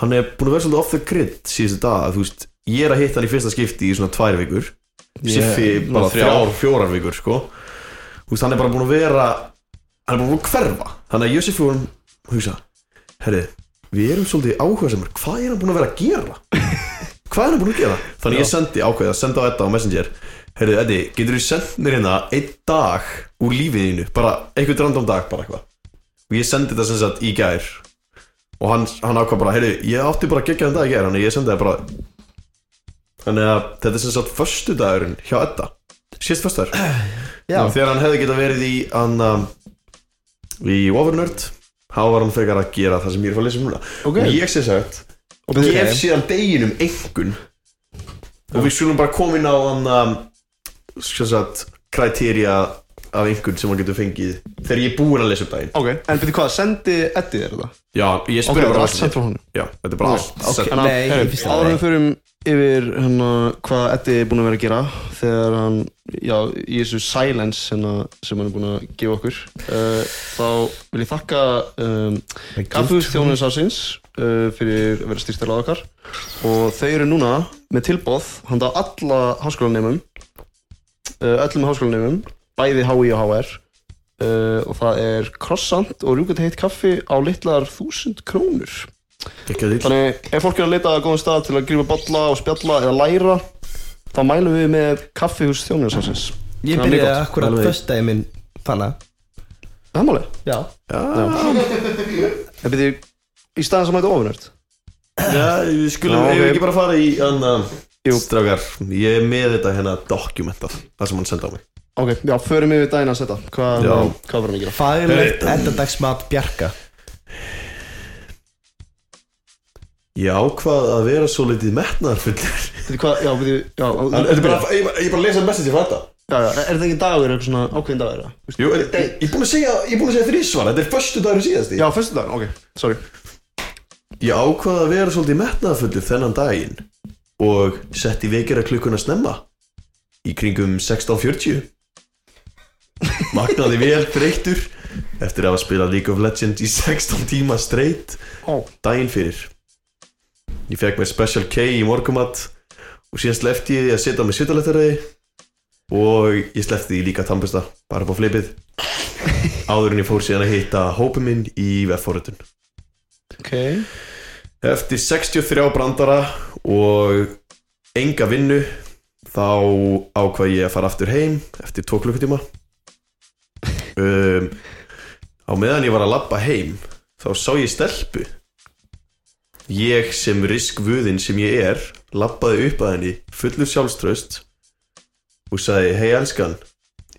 Hann er búin að vera svolítið off the grid Síðustu dag, þú veist Ég er að hitta hann í fyrsta skipti í svona tvær vikur Siffi bara þrjár. fjórar vikur sko veist, hann er bara búin að vera Hann er bara búin að hverfa Þannig að Jósef vorum Hugsa, herri, við erum svolítið áhugaðsamur Hvað er hann búin að vera að gera? Hvað er hann búin að gera? Þannig ég sendi ákveð að senda á Edda á Messenger Herri, Eddi, getur þú sendt mér hérna Einn dag úr lífiðinu Bara einhvern random dag, bara eitthvað Og ég sendi þetta sem sagt í gær Og hann, hann ákvað bara, herri, ég átti bara að gegja þetta í gær Þannig ég sendi það bara Þannig að þetta er sem sagt Föstu dagurinn hjá Edda. Sést föstudagur. Já, Þegar hann hefði getað verið í hann, um, Í Overnerd Þá var hann frekar að gera það sem ég er að lesa um núna. Ok. Og ég sé sagt Og Ok. gef síðan deginum engun Og við skulum bara koma inn á hann um, Svo sagt Kriteria af einhvern sem hann getur fengið þegar ég er búinn að lesa upp daginn. Ok, en byrju hvað, sendi Eddi þér þetta? Já, ég spurði það er bara allt sendt frá honum. Já, þetta er bara allt ok. sent. Þannig að, Nei, áður við förum yfir hérna, hvað Eddi er búinn að vera að gera þegar hann, já, í þessu silence hérna, sem hann er búinn að gefa okkur uh, þá vil ég þakka um, Kaffehús þjónuðs ásins uh, fyrir að vera styrstæla okkar. Og þau eru núna með tilbóð handa alla háskólanemum uh, öllum háskólanemum bæði HI og HR uh, og það er croissant og rjúkandi heitt kaffi á litlar þúsund krónur. Þannig ef fólk er að leita að góðan stað til að grífa bolla og spjalla eða læra þá mælum við með kaffihús þjónuðsásins Ég byrjaði akkurat föstudagi minn fanna Það er Já. En byrju, í staðan sem þetta ofurnört Já, við skulum, ok. ekki bara fara í anna, Jú. Strákar, ég er með þetta hérna dokumentað Það sem hann senda á mig Ok, já, förum við daginn að setja. Hvað, Já. hvað verðum við að gera? Faglegt endadagsmat Bjarka. Ég ákvað að vera svo litið metnaðarfullur. Byrju, hvað, já, byrju, já Þetta er bara, ég, ég bara lesa message frá þetta Já, já, er þetta ekki dagur, eitthvað svona ákveðin dagur? eða? Jú, en, ég ég er búin að segja, ég er búin að segja þrísvar Þetta er förstu dagur síðasti. Já, fyrstu dagur, ok, sorry. Ég ákvað að vera svolítið metnaðarfullur þennan daginn Og setti vekjara klukkuna snemma Í kringum 16.40 Magnaði vel breyttur Eftir að hafa spilað League of Legends í 16 tíma Ó, daginn fyrir. Ég fekk mér Special K í morgumat og síðan slefti ég því að setja á mig svitalettaröði og ég slefti því líka tannbusta bara á flipið. Áður en ég fór síðan að hitta hópið minn í veffóritun ok. Eftir 63 brandara og enga vinnu þá ákvað ég að fara aftur heim eftir 2 klukkutíma um, á meðan ég var að labba heim þá sá ég stelpu. Ég sem riskvöðin sem ég er labbaði upp að henni fullur sjálfströst og sagði hei elskan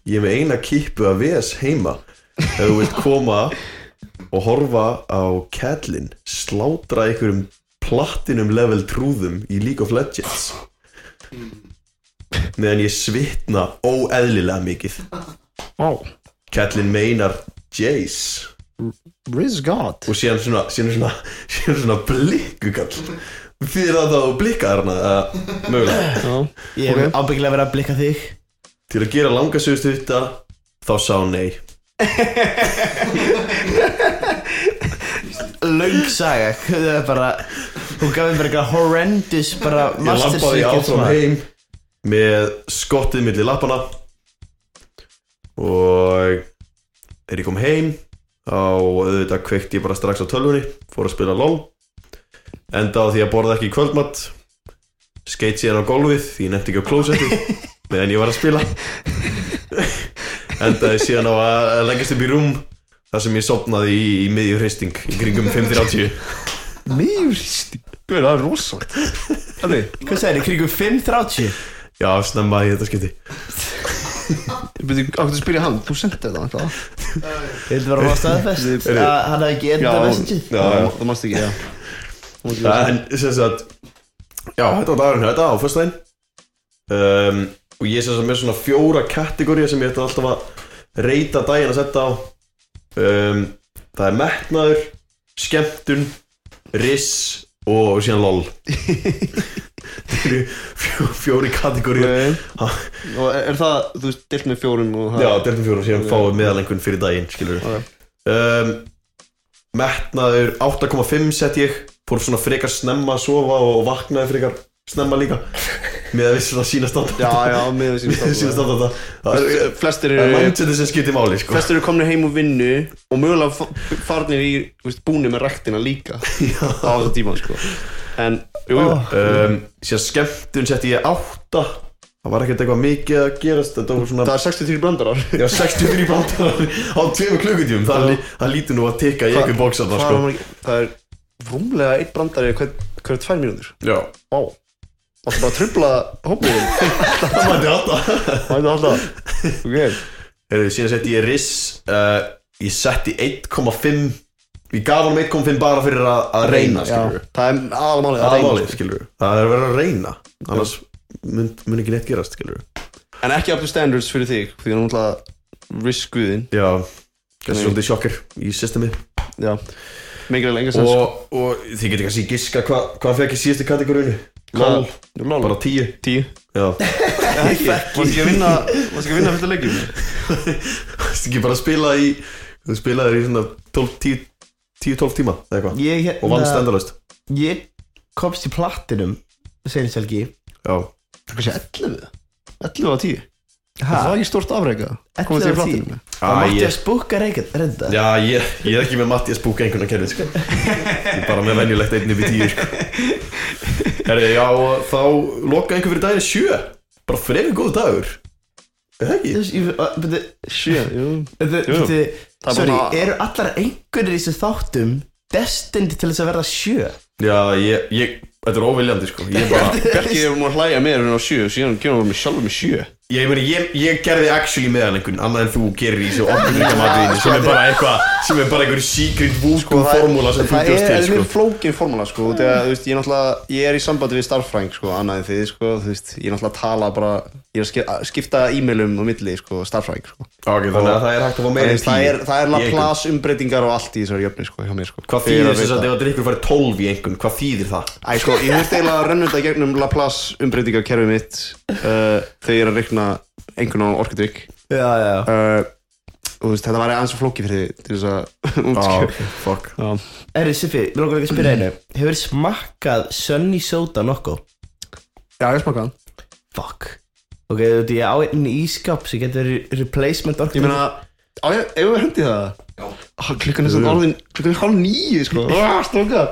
ég er með eina kippu af VS heima. Ef þú vilt koma og horfa á Catelyn slátra einhverjum platinum level trúðum í League of Legends. Meðan ég svitna óeðlilega mikið. Ó, Catelyn meinar Jace. Riz God og síðan svona, síðan svona, síðan svona blikkukall. Því er það að þú blikkar hana uh, mögulega? Já, Ég hef Ok. ábyggilega verið að blikka þig. Til að gera langa sögustu þetta þá sá nei. Löng saga. Það er bara Hún gaf mér bara eitthvað horrendous bara ég Master lappaði Secret áfram heim með skottið milli lappana og er ég kom heim þá auðvitað kveikti ég bara strax á tölvunni fór að spila LOL enda á því að borða ekki kvöldmatt skeit síðan á gólfið því ég nefndi ekki á klósetti meðan ég var að spila. Endaði síðan á að leggjast upp í rúm þar sem ég sopnaði í, í miðjur hreisting í kringum 5.30 Mýrst Guð, það er rosalegt. Hvað sagði þið? Kringum 5.30? já, snemma í þetta skipti byrju, áttu að spyrja hann? Þú sendið þetta alltaf Ég held að vera á staðfest. Að Hann hafði ekki enda message já, já. Það mannst ekki, já. Þetta var dagurinn þetta á föstudaginn. Um, Og ég sem sagt með svona fjóra kategóriða sem ég ætti alltaf að reyta daginn að setja á. Um, Það er metnaður, skemmtun, riss og síðan lol Það eru fjó, fjóri kategóriða Ok. Og er, það, þú veist, deilt með og það Já, deltum fjóra síðan fáið meðalengun fyrir daginn skilur um, Metnaður 8,5 sett ég. Fór svona frekar snemma að sofa og vaknaði frekar snemma líka. Með að við svona sína standa Já, já, með Með að sína standa þetta Það er- Flestir það er eru mindsetið sem skiptir máli sko. Flestir eru komnir heim úr vinnu og mögulega fa- farnir í, veist, búni með rektina líka á þessu tíma, sko En, jú, jú, um, Síðan skemmtun sett ég 8 Það var ekkert eitthvað mikið að gerast var svona það er 63 brandarar. Já, 63 bandar á tveimur klukkutíum það, lí- það lítur nú að tikka í einhver bóks Hvað sko. Það er rúmlega einn brandari hver, hver tvær mínútur. Já, Vá. Það er bara að trubla hópið það mætti alltaf Það er alltaf Ok. Heyrðu, síðan setti ég riss uh, Ég setti 1,5 Ég gaf hann 1,5 bara fyrir að, að reyna skilur Já, Það er aðalmálið Það að er reyna málið, sko. skilur Það er að vera að reyna Annars mun, mun ekki neitt gerast, skilur En ekki up to standards fyrir þig Því að náttúrulega riskuðin Já, þessi Nei. svolítið sjokkar í systemi Já Mikið lengur sens og, og þið getur kannski giska hvað hva fekk í síðustu kategóriðinu Lol. Bara tíu. Tíu. Já, Ekki. Ekki að vinna ekki að vinna að leikjum þú ekki bara spila í þú spilaðir í svona 12, 10 10-12 tíma Ég, og vannst hérna, endalaust ég komst í plattinum Senast helgi Já, Það sé 11 11 á 10 Ha? Það var ekki stórt afreika Komið 11 til af 10. plattinu Það Æ, mátti ég- að reynda Já, ég, ég er ekki með Mattias búka einhverna kerfið sko. Ég er bara með venjulegt einn upp í tíu sko. Herri, já, og þá loka einhver fyrir daginn sjö Bara frekar góð dagur Er það ekki? Sjö, jú Jú. Það er Sorry, bara- eru allar einhverjir í þessu þáttum Destined til þess að verða sjö? Já, ég, ég, þetta er óviljandi sko. Ég bara, Bjarki er múin að hlæja meira en á sjö Síðan kemur hann með sjálfur með sjö ég, meni, ég, ég gerði actually meðan einhvern Annað en þú gerir í þessu matiðinu Sem er bara eitthvað, sem er bara einhver secret voodoo formúla sem þú Það er, til er sko mjög flókin formúla sko Þegar, þú veist, ég er náttúrulega Ég er í sambandi við starffræng sko Annað en þið sko veist, ég er náttúrulega að tala bara Ég er að skip- að skipta e-mailum á milli sko Starffræng sko Ok, þannig að það er hægt að fá meira en Það er, tíu það er í einhvern. Laplace umbreytingar og allt í þessari jöfni sko Hjá mér sko Hvað Þegar þýðir þess að ef að drikkur færi 12 í einhvern, hvað þýðir það? Æ, sko, ég ég reikna einhvern veginn já uh, veist, þetta var aðeins og flóki fyrir því til þess að Ah, útskjöf ok, fuck. Erri, Siffi, mér langar ekki að spyrja einu. Hefur smakkað Sunny Soda nokkuð? Já, ég smakka hann. Fuck. Ok, þú veit, ég á einn ískap sem getur replacement orku Ég meina, á ég, ef við hendi það? Já. Klukkan er svona orðin, klukkan er hálf nýju, sko. Ah, Stróka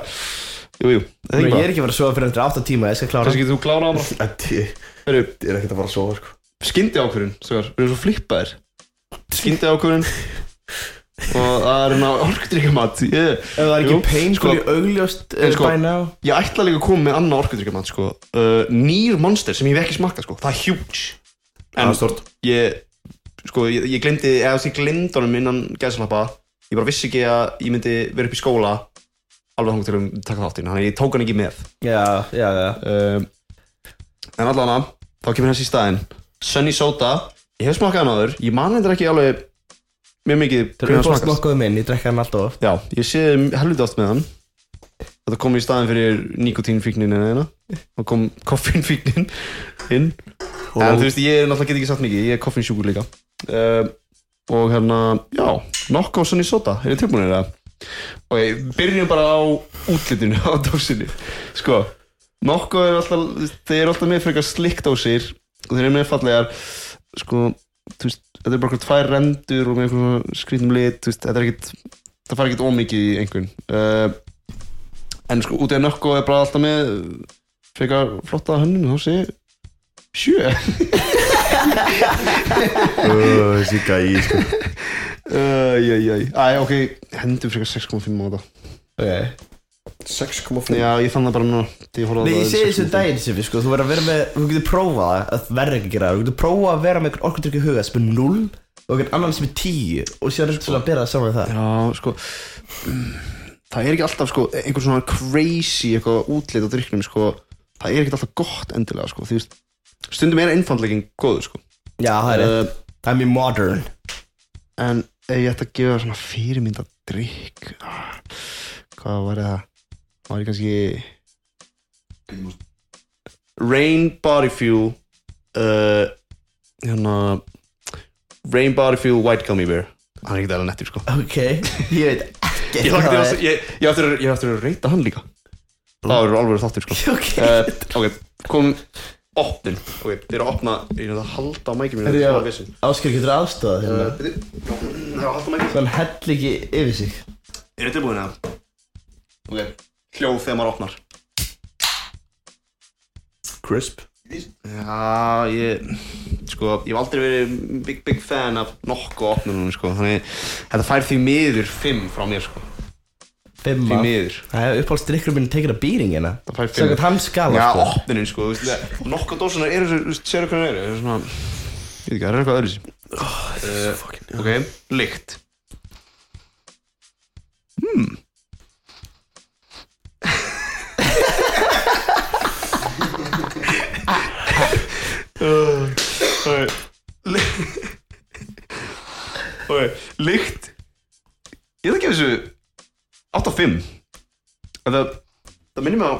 Jú, jú, það er Ég ekki er ekki að fara að sofa fyrir eftir 8 tíma, ég skal klára. Kannski getur þú klárað hann bara Þetta Heru, er ekkert að fara að sofa sko Skyndi ákvörðun, við erum svo flippaðir? Skyndi ákvörðun Og það er hérna orkudrykkamat Ég, Ef það er ekki painfully sko- augljóst En uh, sko- ég ætla líka að koma með annað orkudrykkamat, sko. Uh, Nýr monster sem ég hef ekki smakkað, sko. Það er huge. Er stort ég sko, ég, ég glemdi, eða glemdi honum innan gæðslappa ég bara vissi ekki að ég myndi vera upp í skóla alveg þangur til að taka þáttinn þannig að ég tók hann ekki með. Já, já, já. Um, en allavega þá kemur hans í staðinn Sunny Soda, ég hef smakað hann áður. Ég man þetta ekki alveg mjög mikið er hvernig hann smakast nokkuð minn, ég drekka hann alltaf oft. Já, ég sé helviti oft með hann. Þetta kom í staðinn fyrir nikotínfíknin en eina. Og kom koffínfíknin inn. En þú veist, ég náttúrulega get ekki sagt mikið, ég er koffinsjúkur líka. Uh, Og hérna, já, nokkuð Sunny Soda, er þið tilbúinir það? Ok, byrjum bara á útlitinu á dósinni. Sko, nokkuð er alltaf, þeir eru alltaf með frekar slikkdósir Og þeir eru með fallegar, sko, þú veist, þetta er bara eitthvað tvær rendur og með eitthvað skrýtum lit, þú veist, þetta er ekkit, það fara ekkit ómikið í einhvern. Uh, En sko, út af nokkuð er bara alltaf með frekar flotta hönnun, þá sé sjö. Þessi gæi sko. Æ, ok, hendur frekar 6,5 á þetta. Ok 6,5 Já, ég fann það bara á Nei, ég segi þessu 6,5. daginn sem við sko, þú verður að vera með, þú getur prófað það, að verður ekki að gera það, þú getur prófað að vera með einhvern orkudrykk í huga sem er 0 og einhvern annan sem er 10 og síðan er svona að bera það saman við það. Já, sko Það er ekki alltaf, sko, einhver svona crazy eitthvað útlit á drikknum, sko Það er ekki alltaf gott endilega, sko Því, stundum er einfandleikin góður, sko Já, það er uh, það er mjög modern. En ef ég ætti að gefa svona fyrirmynda drikk ah, Hvað var það? Það var kannski Rain Body Fuel uh, Hérna Rain Body Fuel White Gummy Bear. Hann er ekki alveg nettur sko. Ok, ég veit ekki Ég til að að, reyta hann líka. Það verður alveg þáttur sko. Ok, uh, Ok, kom Opnin, ok, þið eru að opna Ég er að halda á mækjum Ásker getur aðstofað hérna. Það er að halda á mækjum Þannig hell ekki yfir sig. Er þið tilbúin að? Ok, hljóð þegar maður opnar. Crisp. Já, ég Sko, ég hef aldrei verið big, big fan af nokkuð opnunum, sko Þannig, þetta fær því miður fimm frá mér, sko. Fimma. Því miður. Það er uppáhaldsdrykkur minn tekið að býring hérna. Það fær fimm. Sækert hans skala, Já, sko. opnunin, sko, þú veist Nokkuð dósunar eru, þú veist, séru hvernig eru Það er svona, ég veit ekki, það er eitthvað öðru sér Ok, lykt. Hmm Líkt Ég ætla að gefa þessu 8 á 5 Það, það minnir mig á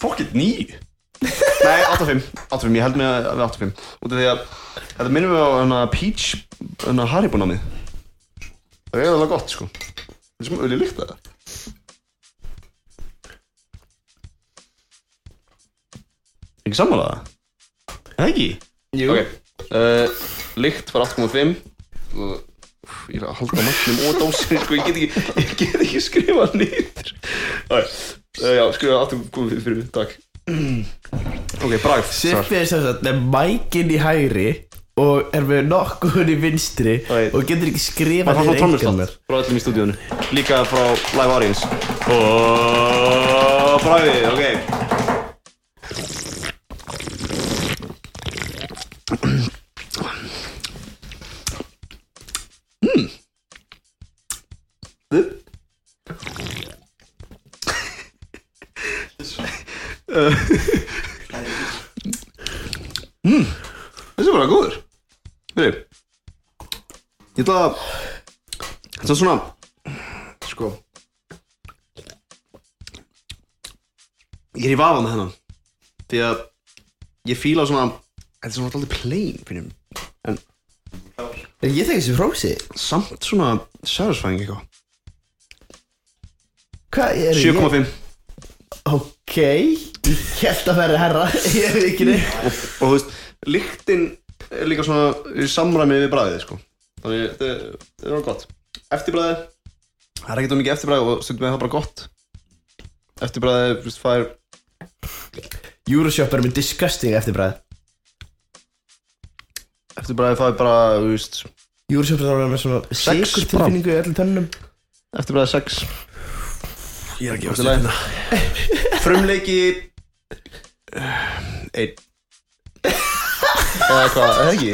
Fokkitt 9 Nei, 8 á 5 8 á 5, ég held mig að það er 8 á 5 Út af því að það minnir mig á hana Peach, hana Haribo-námið. Það er alveg gott sko. Það er sem öll í líkt það. Ekki sammálaða það? Er það ekki? Jú. Ok, uh, lykt var 8,5 og úff, ég er að halda matnum og dósinni sko, ég get ekki, ég get ekki skrifað niður. Ok, uh, já, skrifa 8,5 fyrir mig, takk. Ok, bragð, svar. Sippi er sem sagt með mækin í hægri og er með nokkuð í vinstri Æ. og getur ekki niður trómmuslátt einkunnirnar. frá öllum í stúdíunum Líka frá live audience. Og bragðið, ok Mm. Þessi er bara góður. Fyrir Ég ætla að Þetta er svona Sko. Ég er í vafa með hennan Því að Ég fíla svona Þetta er svona alltaf plain mig En Ég þekki þessi frósi. Samt svona Satisfying eitthvað Hvað er 7,5 Ok Ég held að vera herra Ég veit ekki neitt. Og, og þú veist Lyktin er líka svona Í samræmi við bræðið sko. Þannig þetta er- þetta er gott. Eftirbræðið Það er ekkert of mikið eftirbræðið Og stundum við það bara gott. Eftirbræðið Þú veist fær Euroshop er með disgusting eftirbræð Eftirbræðið fær bara Þú veist Euroshop er með svona Sex sigur tilfinningu í öllum tönnum. Eftirbræðið 6 Ég er ekki Allt í lagi. Frumleiki Einn. Eða hvað, eða ekki?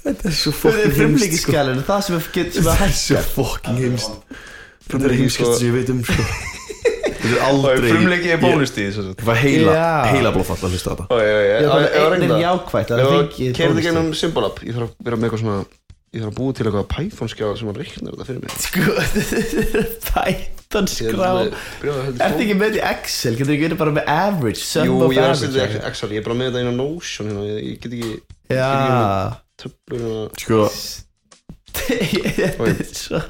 Þetta er svo Það er fucking frumleiki heimst sko. skælun Það sem er, er Þetta er hægt? svo fucking heimst Þetta er Frumleiki, heimskast sko. sem ég veit um sko. Þetta er aldrei Frumleiki er bónustíð Ég var heila, Já. heila blóðfall að hlusta þetta. Það er einn er Það er fengið kerði gennum Symbolab Ég þarf að vera með eitthvað svona Ég þarf að búa til eitthvað Python-skjá sem að reikna þetta fyrir mig. Sko Python skrá Ertu ekki með þetta í Excel? Getur ekki verið bara með average Sum Jú, of ég er að average setja í Excel Ég er bara með þetta á Notion hérna Ég get ekki Já. töflur hérna. Sko, Þetta er svo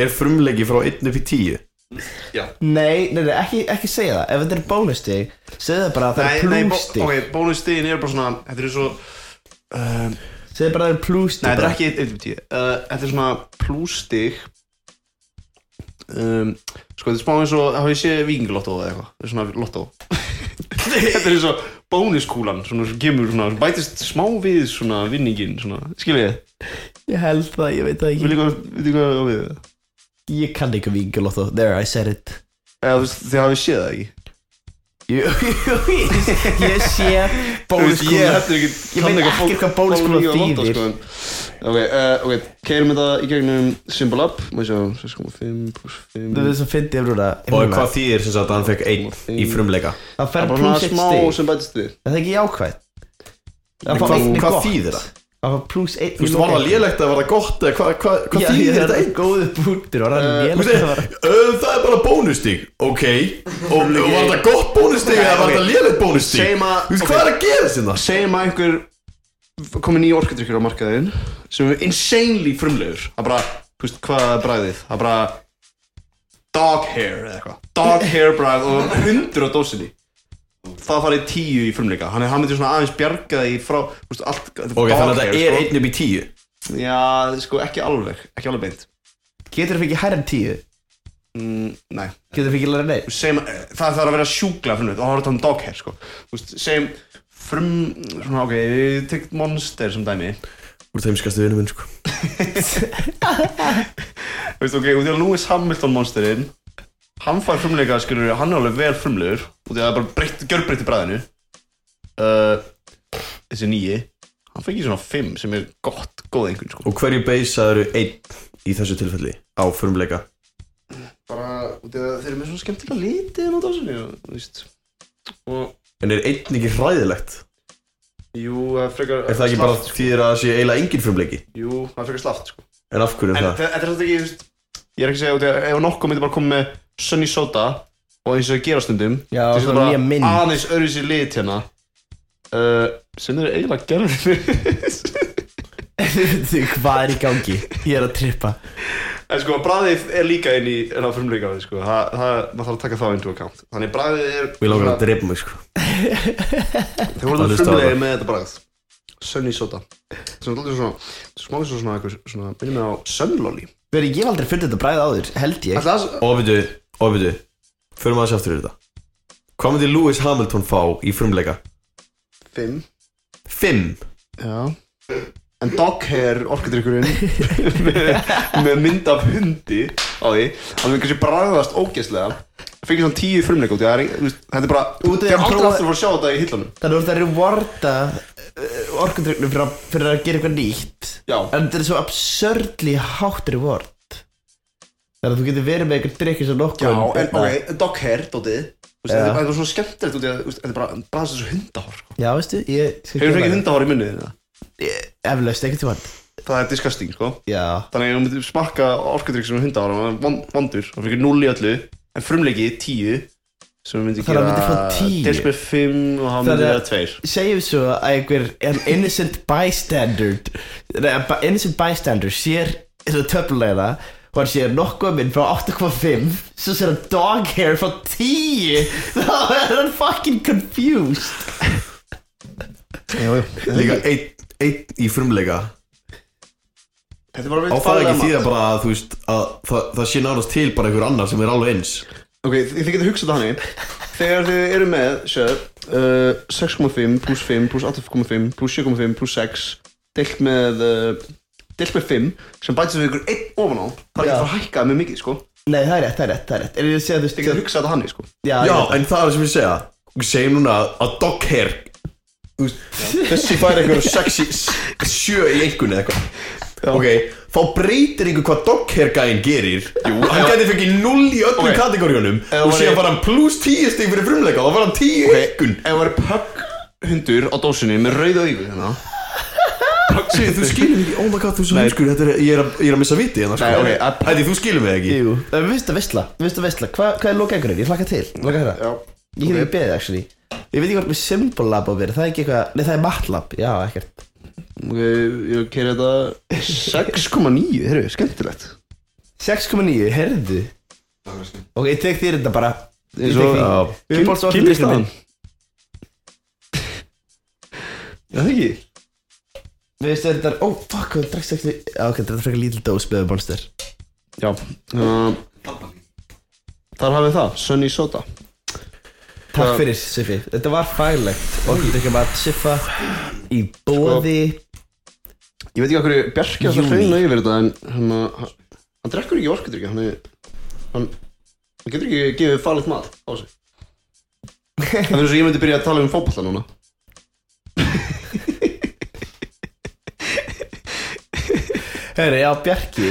er frumleiki frá 1 upp í 10 Nei, nei, nei, ekki, ekki segja það. Ef þetta er bónustig Segðu það bara að það Nei, er nei, bó- plústig. ok, bónustíðin er bara svona Þetta er svo um, Segðu bara að það er plústig Nei, þetta er ekki 1 upp 10 uh, Þetta er svona plústig um, Sko, þetta er smá eins og Hafið ég séð vikinglottó eða eitthvað. Þetta er svona lottó. Þetta er eins og bónuskúlan Svona sem kemur svona Bætist smá við svona vinningin svona. Skiljið þið? Ég held það, ég veit það Vil ekki. Veit ykkur hvað á við? Ég kann ekki vingulóttu There, I said it. Eða þú veist, þið hafið séð það ekki Jú, jú, ég, ég sé Þú veist, Ég Ég veit ekki hvað bónuskúla þýðir. sko. Ok, uh, ok, keirum þetta í gegnum Symbol Up. Má ég sjá, 6,5 pluss 5 Það er að fyndi Og hvað þýðir sem sagt að hann fekk 1 í frumleika? Það fer er sem bætist við. Það er ekki jákvætt? Það Hvað, einn þýðir það? Það var plús einn Þú veist, var það lélegt að var það gott eða hvað, hvað Já, þýðir þetta er einn? góðu búntir Var það lélegt að veist, vera uh, það er bara bónustík Ok, og, var það gott bónustík eða var það lélegt bónustík? Þú veist, hvað er að gera sinna? Segjum að einhver komið nýja orkudrykkur á markaðin sem er insanely frumlegur. Það er bara, þú veist, hvað er bræðið? Það er bara dog hair eða eitthvað. Dog hair bræð og hundur á dósinni Það farið tíu í frumleika. Hann, hann myndi svona aðeins bjarga því frá veist, allt, Ok, þannig að þetta er sko. 1 upp í 10 Já, sko, ekki alveg, ekki alveg beint. Getur það hærra en tíu? Mm, Nei, Getur það fikið læra nei eh, það þarf að vera sjúkla frumlegt og það var þetta um dog hair, sko. Segjum frum, svona, ok, við tekst monster sem dæmi. Úr þeimskastu vinnu minn, sko. Þú veist, ok, út í að Lewis Hamilton monsterinn Hann fær frumleika, skilur hann er alveg vel frumlegur Út í að það er bara breytt, gjörbreytt í bræðinu uh, Þessi nýji Hann í svona 5 sem er gott, góð einhvern, sko Og hverju beisaður 1 í þessu tilfelli á frumleika? Bara, út í að þeir eru með svona skemmtilega litið en á veist Og, En er 1 ekki hræðilegt? jú, það er frekar Er það ekki bara slaft, sko. þýðir að það sé eiginlega engin frumleiki? Jú, það er frekar slaft, sko En af hverju En það? þetta er svolítið ekki, Ég er ekki að segja ef nokkuð myndi bara koma með Sunny Soda og eins og það gera stundum Já, svona bara nýja mynd. aðeins öðruvísi lit hérna. Uh, sem eru eiginlega gerðir Hvað er í gangi? Ég er að trippa. En sko, bræðið er líka inn í enn á frumleika sko. það, það, maður þarf að taka það into account. Þannig bræðið er Við langar að drepa mig sko. Þeir voru Það það á það. með þetta bræð Sunny Soda Svona, svona, svona, smá eins og svona, eitthvað, svona, minnum mig á Sunlolly. Veri, ég hef aldrei fundið þetta bræð áður, held ég. Ætli það Og við og við Förum aðeins aftur í þetta. Hvað myndi Lewis Hamilton fá í frumleika? Fimm. Fimm? Já. En dog hair orkudrykkurinn með, með mynd af hundi á því. Hann vil kannski bræðast ógeðslega. Fengið svona tíu frumleika út það. Er, þetta er bara Út af því þeir að aldrei aftur að fara að sjá þetta í hillunum Þannig að þú ert að rewarda orkundryknum fyrir, að- fyrir að gera eitthvað nýtt. Já, En þetta er svo absurdly hátt reward Þannig að þú getur verið með eitthvað drykki sem nokkuð já en ok, dog hair, dótið Þú. Þetta er bara svona skemmtilegt út í að þú þetta er bara bræðast þessu hundahár sko. Já, veistu, ég Hefur fengið þér hundahár í munnið þínu? Ég- Eflaust, ekkert tímann Það er disgusting, sko Já Þannig að þú myndir smakka orkudrykk sem er hundahár og hann er von- vondur, hann fyrir 0 í öllu en frumleiki 10 sem myndi gera fá 10. deilt með 5 og hann myndi vera 2 Segjum svo að einhver an innocent bystander Innocent bystander sér þessa hann sér nokkuð minn frá 8.5 svo sér hann dog hair frá 10 þá er hann fucking confused. Jú, jú. Líka einn ein í frumleika. Þetta er bara Á veit það ekki því að bara að þú veist að það, það sé náttúrulega til bara einhver annar sem er alveg eins. Ok, þið, þið getur hugsað það hannig Þegar þið eru með, sér uh, 6,5 pluss 5 pluss 8,5 pluss 7,5 pluss 6 deilt með uh, deilt með 5 sem bætist við ykkur einn ofan á það er ekki Já. að fara að hækka með mikið, sko. Nei, það er rétt, það er rétt, það er rétt. Er ég að segja þú Þið getur veist hugsað þetta hannig, sko. Já, Já, en það er sem ég segja. Við segjum núna að dog hair þú veist, Þessi fær einhver sexy sjö í einhvern eða eitthvað. Ok, þá breytir einhver hvað dog hair gæinn gerir. Jú, Hann gæti fengið 0 í öllum Ok. kategóriunum Ef Og væri- síðan fara hann pluss 10 stig fyrir frumleika Og þá fara hann 10 í einhvern ef það var pögg hundur á dósinni með rauða augu hérna Siggi, þú skilur mig ekki, oh my god, þú er svo Nei. er, ég er, að, ég er að missa viti hérna, Nei, sko ok, að- Hætti, þú skilur mig ekki. Jú, við veist að veistla, við veist að veistla Hva, Hvað er lokækurinn? Ég hlakka til, hlakka hérna Já. Ég get ekki beðið, actually. Ég veit ekki hvort með symbol lab á verið, það er ekki eitthvað Nei, það er matlab, já, ekkert. Ok, ég keiri þetta. 6,9, heyrðu, skemmtilegt. 6.9, herðu Ok, ég tek þér þetta bara. Ég tek því. Við erum bólst Kynlistaðan Já, það ekki Við veist þetta er, ó, fuck, þú drakst ekki ok, þetta er frekar lítil dós með monster. Já uh, Þar hafið það, Sunny Soda. Takk Það- fyrir, Siffi, þetta var fælegt Og þetta ekki bara Siffa Í bóði Ég veit ekki okkur Bjarki að það hreina yfir þetta en hann, hann, hann drekkur ekki orkudrykki hann, hann, getur ekki gefið farlegt mat á sig. Það finnst svo ég myndi byrja að tala um fótballa núna Hörru, já, Bjarki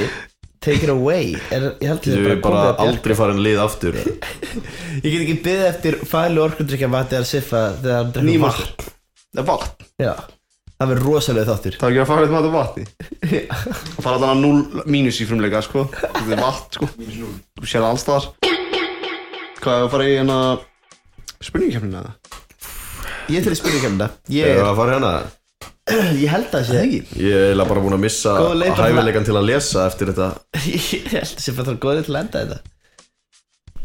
Take it away. Er, Ég held Þú að er þetta bara bara komið að aldrei farin lið aftur. Bjarki Ég get ekki beðið eftir fælu orkundrykja vatni eða Siffa þegar hann drekkur Nýmastur vatn. Það er vatn. Já, það verður rosalega þáttur. Það er ekki að farlegt mat á vatni. Það fara alltaf 0 mínus í frumleika sko. Þetta er vatn sko. Þú sér það allstaðar Hvað er að fara í hérna Spurningkjöfnina eða? Ég er til að spyrja kemna Ég er að fara hérna ég held að sé ekki? Ég er eiginlega bara búin að missa bara- hæfileikan til að lesa eftir þetta. Ég held að Siffa þarf góðið til að enda þetta.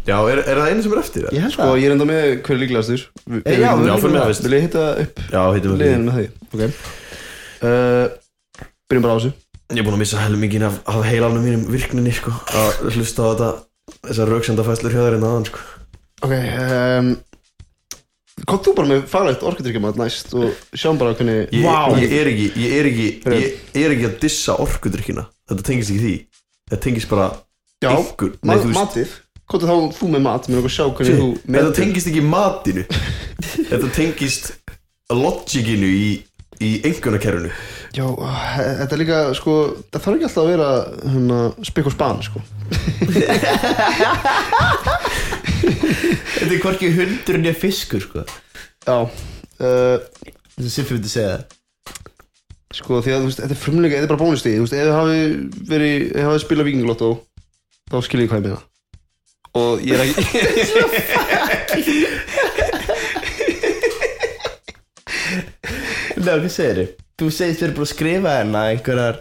Já, er, er það einu sem er eftir? Ég held Sko að ég er enda með hver er líklegastur? Vi- Eh, já, Já, fyrir mig að veist Vil ég hitta upp? Já, heitum við liðin með því. Ok. Uh, Byrjum bara á þessu. Ég er búin að missa helmingin af, af heilanum mínum virkninni sko Að hlusta á þetta Þessar rauksendafæslur hjá þér en aðan sko. Ok um, Kom þú bara með faglegt orkudrykkjumat næst og sjáum bara hvernig Ég, Vá. ég, er ekki, ég, er ekki, ég er ekki að dissa orkudrykkina Þetta tengist ekki því. Þetta tengist bara Já, einhver ma Nei, matið. Hvað þá þú með mat, mér okkur sjá hvernig þú Þetta tengist ekki matinu. Þetta tengist logikinu í, í einhvernakerfinu Já, þetta er líka, sko Það þarf ekki alltaf að vera hérna, spikk og span, sko Þetta er hvorki hundurinn eða fiskur sko. Já uh, Þetta er Siffi myndi segja það. Sko, því að þú veist, þetta er frumleika, þetta er bara bónustíð. Þú veist, ef þið hafi verið, ef þið hafi spilað vikinglotto Þá skiljið hvað ég meina. Og ég er ekki Nei, hvað segir þú? Þú segist þér bara að skrifa hérna einhverjar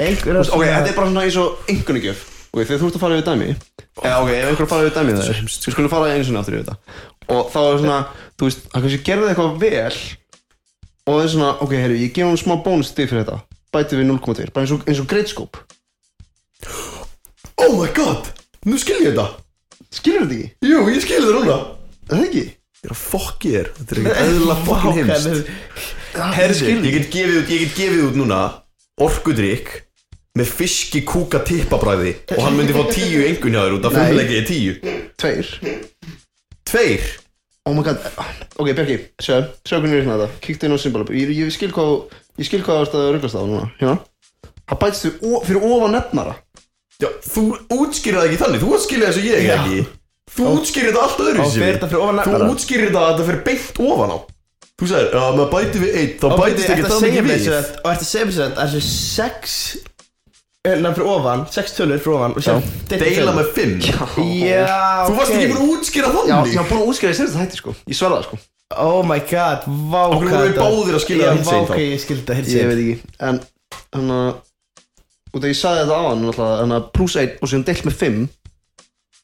einhverjar ok, þetta er bara svona eins og einhvernigjöf ok, þegar þú ert að fara yfir dæmi eða ok, ef einhver fara yfir dæmi það er við skulum fara einu sinni aftur yfir þetta. Og þá er svona, þú veist, hann kannski gerði eitthvað vel og það er svona, ok, herru, ég gef hann smá bónustig fyrir þetta. Bæti við 0,2, bara eins og, eins og great scope Oh my god, nú skil ég þetta. Skilur þetta ekki? Jú, ég skil þetta núna. Er það ekki? Ég er að fokki þér Þetta er ekkert eðla fokkin heimst út, ég get gefið út núna Orkudrykk Með fiski kúka tippabræði Og hann myndi fá tíu engun hjá þér út af Nei. frumlegið tíu. Tveir. Tveir? Oh my god, ok, Bjarki, sjá, sjá hvernig ég reikna þetta. Kíktu inn á symbolab, ég, ég skil hvað Ég skil hvað það er að rugglast á núna. Hérna. Það bætist við o- fyrir ofan nefnara. Já, þú útskýrir það ekki þannig. Þú útskýrir það eins og ég Já. ekki? Þú útskýrir þetta allt öðru Og fer þetta fyrir ofan Þú nefnara? útskýrir þetta að þetta fyrir beint ofan á. Þú sagðir, já, maður bæti við eitt Þá bætist bæti ekki það mikið við Og ertu að segja mér sem þetta Þessi sex Hérna fyrir ofan Sex tölur fyrir ofan og síðan deila með fimm Já, Þú varst ekki búin að útskýra Já, þannig ég var búin að útskæða í sérst hætti sko Ég sverða það sko. Oh my god, vá Okkur hvað voru við þetta- báðir að skilja það Já, hinsegin vá, þá. ok, ég skildi það hitt Ég veit ekki En, hann að Út af ég sagði þetta á hann Þannig að pluss 1 og síðan deilt með 5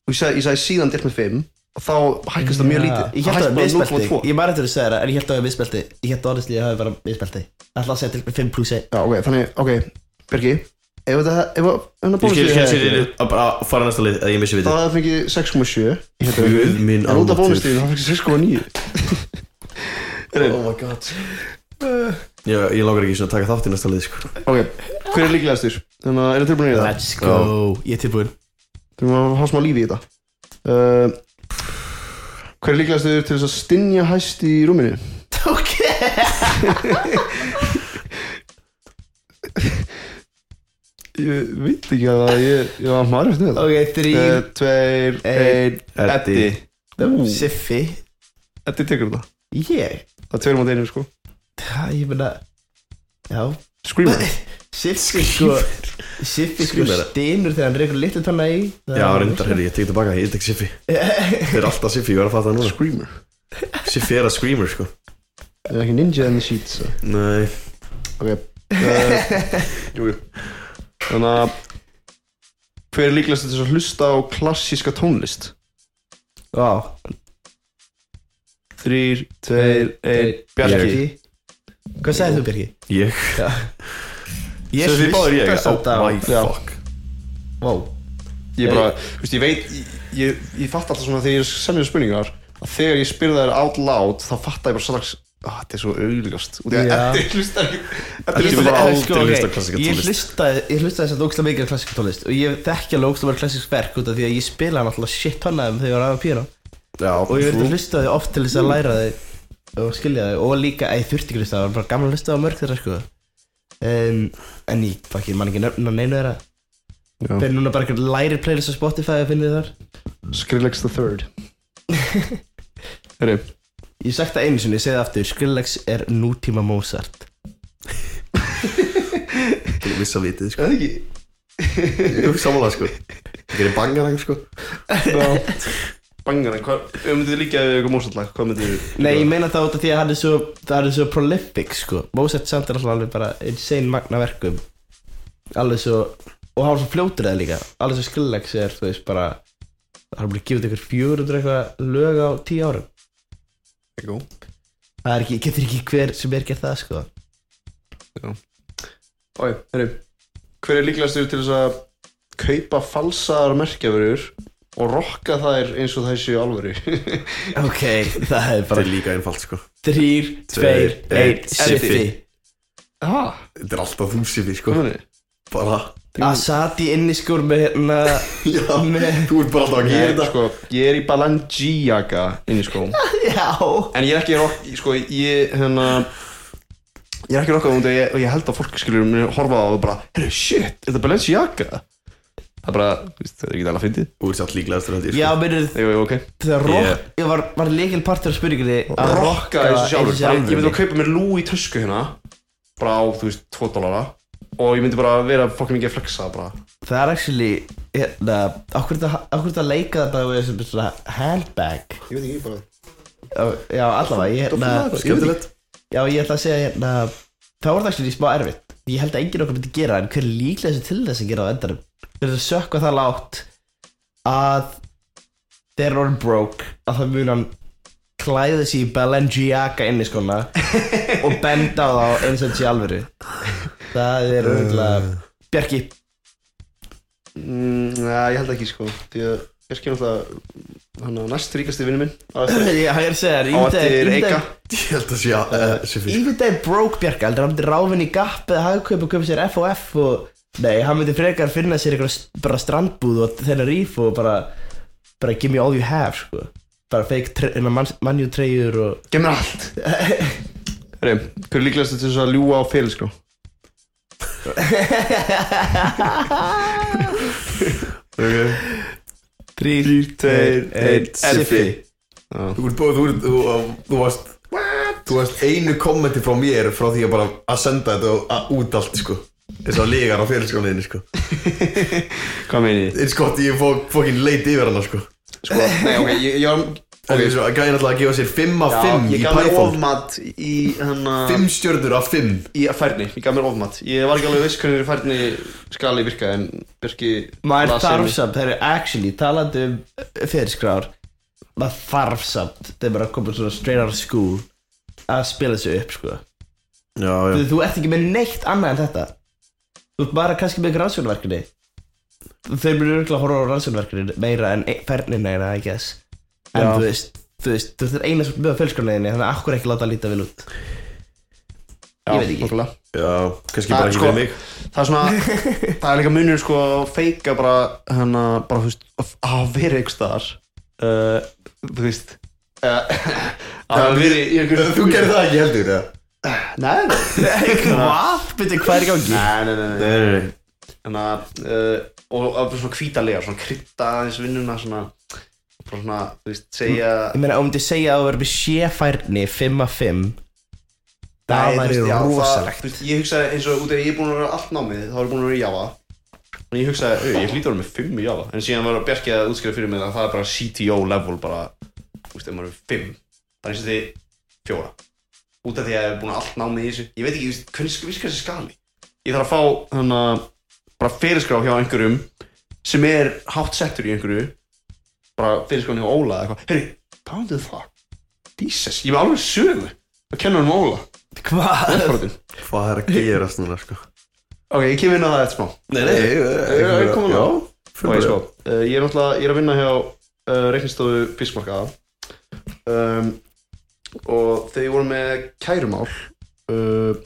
Og ég sagði, ég sagði síðan deilt með 5 Og þá hækkast það mjög lítið Ég held að það bara misbelti 0,2. Ég maður eftir að segja það En ég held að það er misbelti Ég held að honestly að það bara misbelti Það ætla að segja til 5 pluss 1 Já, ok, þannig, ok Bergi Ef ef þetta Ég skil, skil, skil, bónustíð skil, að bara fara næsta lið, að ég missi við Það 6,7 þetta Guð augun. minn En út af bónustíðin það fengið 6,9 Oh my god. Já, ég langar ekki svona að taka þátt í næsta lið, sko. Ok, hver er líklegastur? Þannig að er það tilbúin í það? Let's go. Ég er tilbúin Þú erum að hafa smá lífi í þetta. Uh, Hver er líklegastur til þess að stinja hæst í rúminu? Ok Ég veit ekki að það ég, ég var maður eftir þetta Ok, þrý uh, Tveir, ein, Eddi. Eddi Siffi. Eddi tekur þetta. Ég? Það er tveir mát einu sko. Það, ég meina Já. Screamer. Siffi sko Siffi sko Screamer. stynur þegar hann reykur litlu tanna í. Já, reyndar, heyrði, ég tek tilbaka, ég tek Siffi. Þeir eru alltaf Siffi, ég var að fatta það núna. Screamer. Siffi er að screamer, sko. Það er ekki ninja in the sheets so. Nei. Ok uh, Jú, jú Þannig að Hver er líklegastur til þess að hlusta á klassíska tónlist? Vá Þrýr, tveir, ein Bjarki. Hvað sagði þú Bjarki? Ég? Ég Sem þið báðir ég. Oh my Já. fuck. Vá. Ég bara, þú veist, ég veit Ég, ég, ég fatt alltaf svona þegar ég semja spurningar að þegar ég spyrði þær out loud þá fatta ég bara strax að þetta er svo að Já. þetta hlusta ekki Ég hlusta sko, hlusta Ég tónlist. hlustaði Ég hlustaði þess að ógstlega mikið á klassíska tónlist Og ég þekki alveg ógstlega mörg klassísk verk út af því að ég spila hann alltaf shit tonnaðum þegar ég var píano Já, Og ég verði að hlusta því oft til þess að læra þau Og skilja þau Og líka, að ég þurfti ekki að hlusta Það var bara gaman að hlusta á mörg þeirra sko. En ég, fuck, ég man ekki nöfn á neinu þeirra. Fyrir núna bara einhver læri playlist á Spotify að finna þið þar. Skrillex the third. Herri, Ég sagt það einu sinni, það aftur Skrillex er nútíma Mozart. Til að missa vitið, sko. Er það ekki? Jú, samanlega, sko. Það gerir bangarang, sko. Bangar, en hvað, ef myndið þið líka eitthvað mósallag, hvað myndið þið Nei, ég meina það út af því að hann er svo Það er svo prolific, sko. Mozart samt er alltaf alveg bara insane magna verkum. Alveg svo Og hann var svo fljótur eða líka. Alveg svo Skrillex er, þú veist, bara Það er bara gefið ykkur 400 eitthvað lög á 10 árum Jú. Það er ekki, getur ekki hver sem er gert það, sko. Ói, herri Hver er líklegastur til þess að kaupa falsaðar merkjafurur og rokka þær eins og séu alvöru? Ok, það er bara er líka einfalt, sko. Þrýr, tveir, einn, Siffi. Siffi ah, Þetta er alltaf þú, Siffi, sko hvað er Bara Asati inniskór með hérna Já, þú ert bara alltaf að gera þetta. sko, ég er í Balangi-jaka inn í skóm Já. En ég er ekki rock, sko, ég, hérna Ég er ekki rockað og ég, og ég held að fólk skilur mér horfa á það og bara Herru, shit, er þetta Balenciaga? Það er bara, veist, það er ekki alveg að fyndið. Þú ert satt líklega eftir þetta, Já, sko Jú, jú, ok. þegar rock Ég- var, var leikil partur af spurninginni að eins og sjálfur Ég sjálfur að kaupa mér lú í tösku hérna Bara á, þú veist, 2 dólara og ég myndi bara vera fokkin mikið að flexa bara. Það er actually hérna, okkur þetta að leika það bara við sem svona handbag? Ég veit ekki bara Ó, Já, allavega, ég hérna Skemmtilegt. Já, ég ætla að segja hérna Það voru það actually smá erfitt. Ég held að enginn okkur myndi gera en hver er líklega þessi til þess að gera á endanum? Þeir eru að sökka það lágt að þeir eru orðin broke að það mun hann sig í Balenciaga inn í skona og benda á þá eins og sé alvöru Það er örgulega Bjarki. Mm, ja, Ég held ekki sko Því að ég skil náttúrulega hann að næst ríkasti vinnu minn Ég er að segja þér, á eftir Eika Ég held að sé að sé fyrir Even day broke Bjarka heldur hann myndi ráfinn í Gap eða hagkaup og kaupa sér FOF og Nei, hann myndi frekar finna sér eitthvað bara strandbúð og þennar ríf og bara bara give me all you have sko. Bara fake tre- man, manju treyjur og Gef mér allt. Herri, hver er líklegast til þess að ljúa á fyrirskrá? Þrýr, tveir, einn, Siffi Já. Þú ert búið, þú ert, þú, þú varst Þú varst einu kommenti frá mér frá því að bara að senda þetta út allt sko. Þess að lígar á fyrirskólinni sko. Hvað meinið? Þið? Eins gott ég fó, fókin leit yfir hana sko. Sko, nei, ok, ég, ég var Það er svo að gæði náttúrulega að gefa sér 5 af 5 Já, í ég gaf mér Python. ofmat í hann 5 stjörnur af 5 Í færni, ég gaf mér ofmat. Ég var ekki alveg viss hvernig færni skali virka En Birki maður þarf samt, það eru actually talandi um fyrirskrár maður þarf samt þegar maður er að koma svona straight out of school að spila þessu upp sko. Já, já. Þú, þú ert ekki með neitt annað en þetta. Þú ert bara kannski með eitthvað rannsóknverkefni þeir munu örgulega að horfa á rannsóknverkefni meira en fernin neina, I guess en þú veist, þú veist, þú ert eina sem með á fjölskráleginni þannig að akkur ekki láta að líta vel út Já, ég veit ekki. nákvæmlega. Já, kannski Það bara er ekki sko- fyrir mig Það er svona Það er líka munur sko að feika bara Hanna, bara þú veist Að að vera einhver staðar uh, Þú veist uh, Að hafa verið í einhver Þú gerir það ekki heldur, já Nei, nei hvað? Byrju, hvað er í gangi? Nei, nei, nei, nei. Nei, nei, nei Þannig að uh, Og að vera svona hvítalega Svona krydda aðeins vinnuna Svona svona, þú veist, segja ég meina, ef þú segja að þú verður séfærni 5 af 5 Nei, það væri rosalegt. þú veist, Ég hugsaði eins og út af ég er búin að vera allt námið Þá er ég búin að vera í Java. Og ég hugsaði, au, ég hlýtur að vera með 5 í Java. En síðan var Bjarki að útskrifa fyrir mig að það er bara CTO level bara Þú veist, ef maður er 5 Það er eins og því fjóra. Út af því að ég er búin að allt námið í þessu. Ég veit ekki, veist, hvernig vissi þessi skali Ég? Þarf að fá hana, bara fyrirskrá hjá einhverjum sem er hátt settur í einhverju bara fyrirskráin hjá Óla eða eitthvað. Herri, hvað er það? Jesus, ég er með alveg sögu að kenna hann um Óla. Hvað? Hvað er að gerast núna, sko? Ok, ég kem inn á það eftir smá. Nei, nei. Ég er komin á. Já, Ok, fyrir sko, uh, ég er náttúrulega, ég er að vinna hjá uh, reiknistofu fiskmarkaða um, og þegar ég voru með kærumál uh,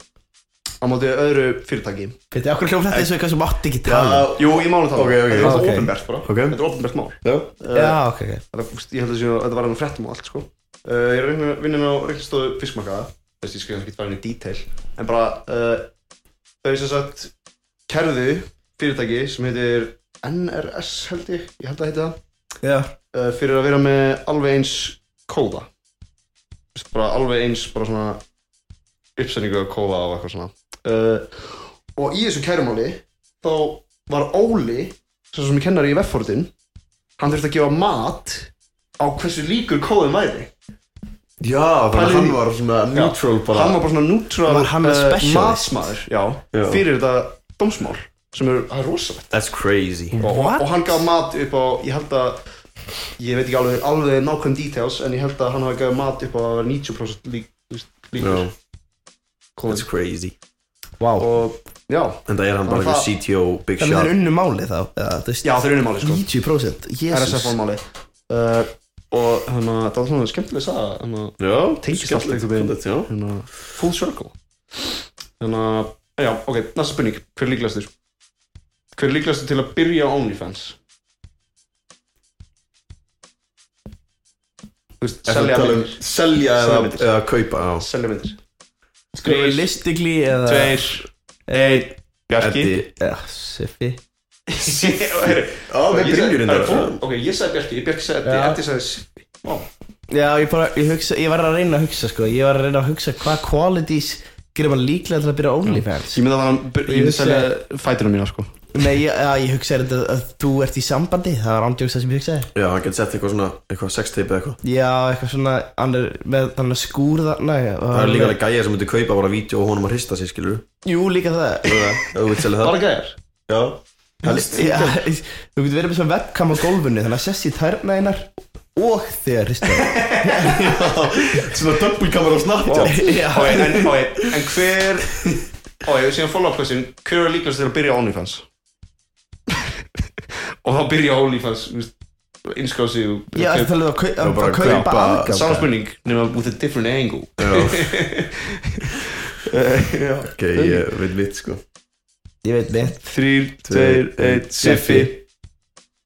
á móti öðru fyrirtæki. Byrju, okkur hljóf þetta eins og eitthvað sem átti ekki tala Já, Jú, ég máli það. Ok, ok. Þetta er Ok. ofinbært bara. Ok. Þetta er ofinbært mál. Já, uh, Já, ok, ok. þetta, veist, Ég held að þessi- þetta var hann fréttum og allt sko. Uh, Ég er að vinna- vinna á reiknistofu fiskmarkaða. Þess ég skal ekki fara inn í detail. En bara uh, þau sem sagt kærðu fyrirtæki sem heitir NRS held ég. Ég held að heiti það. Já, uh, fyrir að vera með alveg eins kóða. Þú veist, bara alveg eins bara svona uppsetningu af kóða og eitthvað svona uh, og í þessu kærumáli þá var Óli sem sem ég kennar í veffordin hann þurfti að gefa mat á hversu líkur kóðin væri. Já þannig að hann var svona neutral bara. hann var bara svona neutral Var hann uh, specialist? matsmaður já, Já. fyrir þetta dómsmál sem er, er rosalegt. That's crazy. Og, og, hann gaf mat upp á ég held að ég veit ekki alveg, alveg nákvæm details en ég held að hann hafi gafið mat upp á að vera 90% lík, þú veist, líkur Já, that's crazy Vá. Og já, En það er hann bara það- einhver CTO Big Þannig það shot. er unnu máli þá já þeir eru máli sko. 90% Jésús RSF-máli uh, og hann að það var svona skemmtileg saga hann að Já, Tengist allt einhvern veginn. skemmtilegt, já. hann að full circle. Þannig að, já, ok, næsta spurning. Hver er líklegastur? hver er líklegastur til að byrja á OnlyFans? þú veist, að selja um myndir. Selja eða, kaupa Já. Selja myndir Sko, realistically eða tveir, einn, Bjarki. Já, Siffi. Já, það er þar fólk- Ok, ég sagði Bjarki, Bjarki sagði Eddi, sagði Sippi Ó, Já, ég bara, ég hugsa, ég var að reyna að hugsa sko. Ég var að reyna að hugsa hvað qualities gerir maður líklega til að byrja OnlyFans. Ég myndi að það Ég Ég myndi að selja fætina mína sko Nei, ég, já, ég hugsaði þetta að þú ert í sambandi Það var ándjóks það sem ég hugsaði. Já, hann getur sett eitthvað svona, eitthvað sextape eða eitthvað. Já, eitthvað svona Hann er með þannig skúr þarna Það er líka alveg gæja sem myndi kaupa bara vídeo og honum að hrista sig, skilur Jú, líka það. Þú veit selja það. Bara gæðir Já, helst Já, Þú getur verið með svona webcam á gólfinu Þannig að sessi þærna einar Og þegar hristu Svona double camera á Ok, en, ok, en hver Ok, síðan follow-up question. Hver er líkast til að byrja OnlyFans? Og þá byrja OnlyFans Inskráð sig það talið að kau- Já, að bara kaupa aðgang Saman spurning, nema with a different angle. Já. Ok, ég veit mitt sko. Ég veit mitt. Þrýr, tveir, einn, Siffi.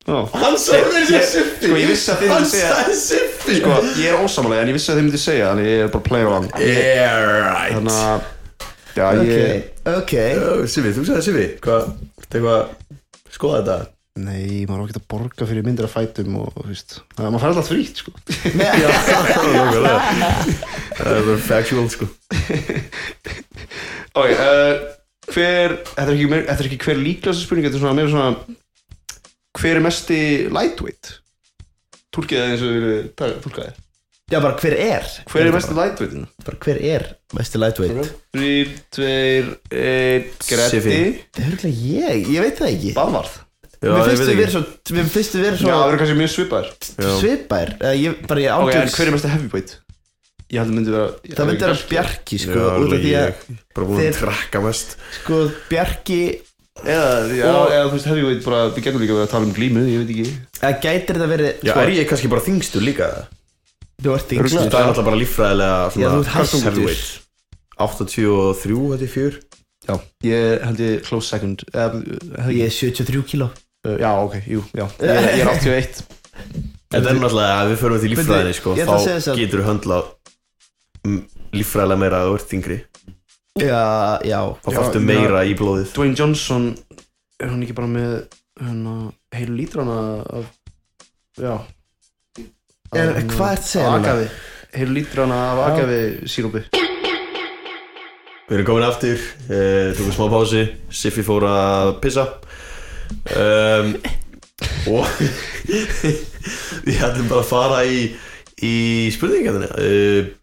Já Hann sagði Ég- Sko, ég vissi að þið myndi segja Siffi. Sko, ég er ósamálega en ég vissi að þið myndi segja Þannig ég er bara play right. Þannig að Já, Ok, ég ok. Já, Siffi, þú sagði Siffi. Hvað, Skoða þetta Nei, maður á ekki að borga fyrir myndir af fætum og, þú veist Það maður fær alltaf frítt, sko. Já. Það er bara factual sko. Ok, uh, hver Þetta er ekki, meir- þetta er ekki hver líklegasta spurning Þetta er svona meira svona Hver er mesti lightweight? Túlkið það eins og við viljum taka- túlka þið Já, bara hver er? Hver er mesti lightweightin? Bara hver er mesti lightweight? Þrýr, tveir, einn, Gretti Siffi. Það er huglega ég, ég veit það ekki. Baðvarð Já, Mér finnst ekki. verið svo Mér finnst við verið Já, það svo eru kannski mjög svipar Eða ég, bara ég Ok, en hver er mesti heavyweight? Ég held að myndi vera Það myndi vera Bjarki, sko Já, Út af því að, ég Bara búin að trakka mest. sko, Bjarki Eða, já, Og- eða þú veist heavyweight bara Við getum líka verið að tala um glímu, ég veit ekki. Það gætir þetta verið Já, er ég kannski bara þingstur líka? Þú ert Það yngstur er alltaf bara líffræðilega Já, þú ert hæstur. heavyweight. 83, þetta er fjör. Já, ég held ég close second. Eða, held Ég er 73 kíló Uh, já, ok, jú, já. Ég, ég er 81 Þetta er náttúrulega að við förum til líffræðinni sko, þá getur þú höndlað mm, líffræðilega meira að þú ert þingri Já, já. Þá ég meira í blóðið. Dwayne Johnson Er hann ekki bara með hana, heilu lítrana af Já. En hvað ert að segja núna? Agavi Heilu lítrana af agavi sírópi. Við erum komin aftur, uh, tókum smá pási Siffi fór að pissa um, og við hættum bara að fara í í spurningarnir uh,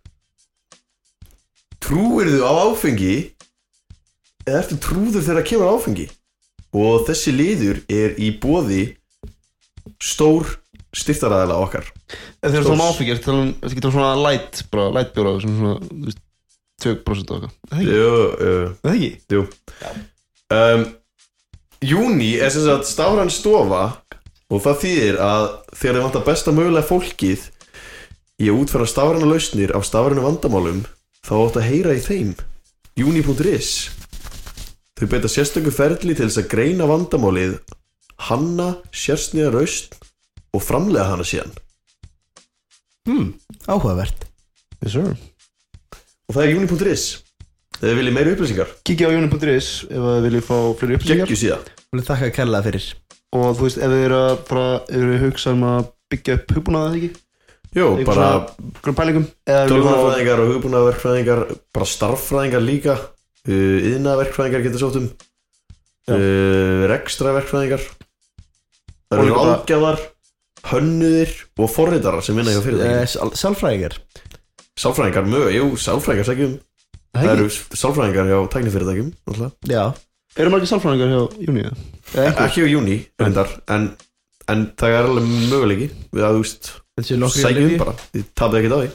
Trúir þú á áfengi eða ertu trúður þegar kemur að áfengi og þessi liður er í bóði stór styrtaræðala okkar Þegar Stórs. svona áfengi, ertu talað um- um svona light bjóra svona, þú veist 2% og eitthvað Það ekki? Jú, uh, Það ekki? um, Júni er sem sagt stafræn stofa og það þýðir að þegar þið vantar besta mögulega fólkið í að útfæra stafræna lausnir á stafræna vandamálum þá átt að heyra í þeim. Júni.is Þau beita sérstöku ferli til þess að greina vandamálið hanna sérsniða raust og framlega hana síðan. Hmm, áhugavert. Yes sir. Og það er Júni.is Þegar þið viljið meiri upplýsingar. Kikið á jóni.is ef þið viljið fá fleiri upplýsingar. Geggju síðan Vil þakka kærlega fyrir. Og þú veist, ef þið eru að bara, ef þið eru að hugsa um að byggja upp hugbúnaða eða ekki, Jó, Eitthvað bara svona- grunn pælingum. Eða viljið fá- Tölvunarfræðingar og hugbúnaverkfræðingar bara starffræðingar líka. Uh, yðnaverkfræðingar getur sótt um. Já. uh, rekstraverkfræðingar það Og eru líka bara- ráðgjafar hönnuðir og forritarar sem vinna hjá Eh, fyrirtæki sál- Sálfræðingar. Sálfræðingar, mjög, jú, sálfræðingar segjum Það eru sálfræðingar hjá tæknifyrirtækjum náttúrulega. Já Eru margir sálfræðingar hjá Júni? eða? Eða einhver? ekki á júni, reyndar en, en það er alveg möguleiki við að þú veist, Þessi nokkri segjum bara þið tapið ekkert á því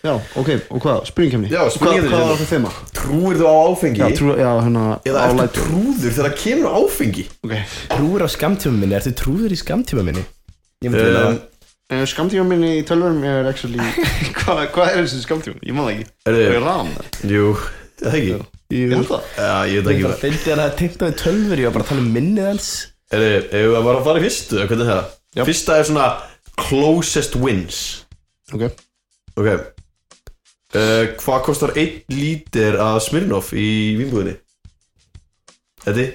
Já, ok, og hvað? Spurningkefni? Já, spurningkeppni Hvað, hvað var það þema? trúir þú á áfengi Já, trú, já, hérna eða ertu light- trúður þegar það kemur á áfengi Ok Trúur á skamtíma minni, ertu trúður í skamtíma minni? Ég myndi vilja um, það Uh, Skamtíma minni í tölvurum er actually Hvað hva er þessi skamtíma? Ég það ekki Er það ram? Jú, það ekki Ég held það Já, ég veit Ég ekki bara fyndi að það tengt á því tölfur Ég var bara að tala um minnið hans Er þið, ef við bara að fara í fyrstu, eða hvernig er það? Já. Fyrsta er svona closest wins Ok Ok uh, Hvað kostar einn lítir af Smirnoff í vínbúðinni? Þetta?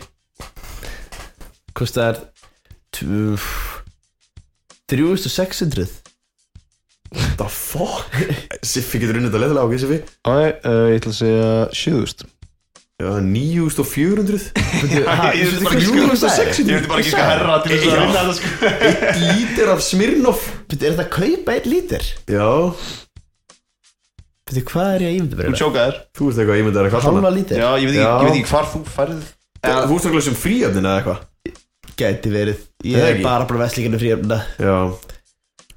Kostar tv- 3600 the fuck? Siffi getur unnið þetta leðilega, ok Siffi? Æ, uh, ég ætla að segja 7000 Já, 9400 Ég veit bara ekki sko Ég veit bara ekki sko herra til þess að vinna þetta sko. Eitt lítir af Smirnoff. Byrju, er þetta að kaupa einn lítir? Já, Byrju, hvað er ég að ímynda Þú mér? tjókaðir þú ert eitthvað ímyndað eitthvað Halva annað. lítir? Já, ég veit ekki, Já. ég veit ekki hvar þú færð Þú ert eitthvað sem fríöfnin eða eitthvað Gæti verið. Ég er bara bara vestlíkinu fríöfna Já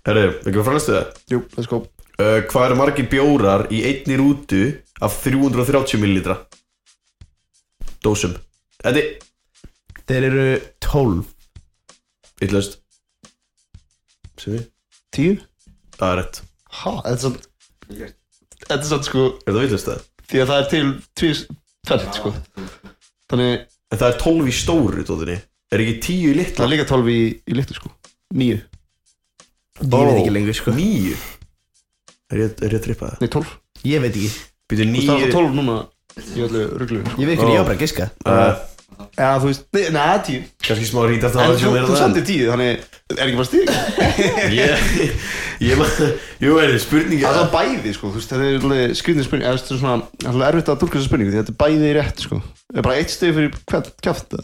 Herri, ekki að frænastu það Jú, let's go. Uh, Hvað eru margir bjórar í einni rútu af 330 millilitra? Dósum. Þetta er Þeir eru 12 Ítlaust Siffi 10? Það er rétt. Ha, þetta er svona Þetta er svona sko Er það vitlaust það? Því að það er til tvís Tvert sko. Þannig En það er 12 í stóru, tóðinni Er ekki 10 í það litla? er líka 12 í, í litlu sko. 9 Ég veit ekki lengur sko. 9 Er ég, er ég að trippa það? Nei 12 Ég veit ekki. Býtu Þú veist það 9 er 12 núna. Í öllu rugglu Ég veit ekki, ég var bara að giska. Uh, Já þú veist Nei, nei, 10 Kannski smá rít eftir En það þú, þú sendir 10 Þannig Er ekki bara stík Ég Ég maður Jú, er þið spurningi Það er bæði sko Þú veist þetta er alveg skriðin spurning eða, Þetta er svona Það er alveg erfitt að tólka þessa spurningu Því þetta er bæði rétt sko. Það er bara eitt steg fyrir hvern kjátt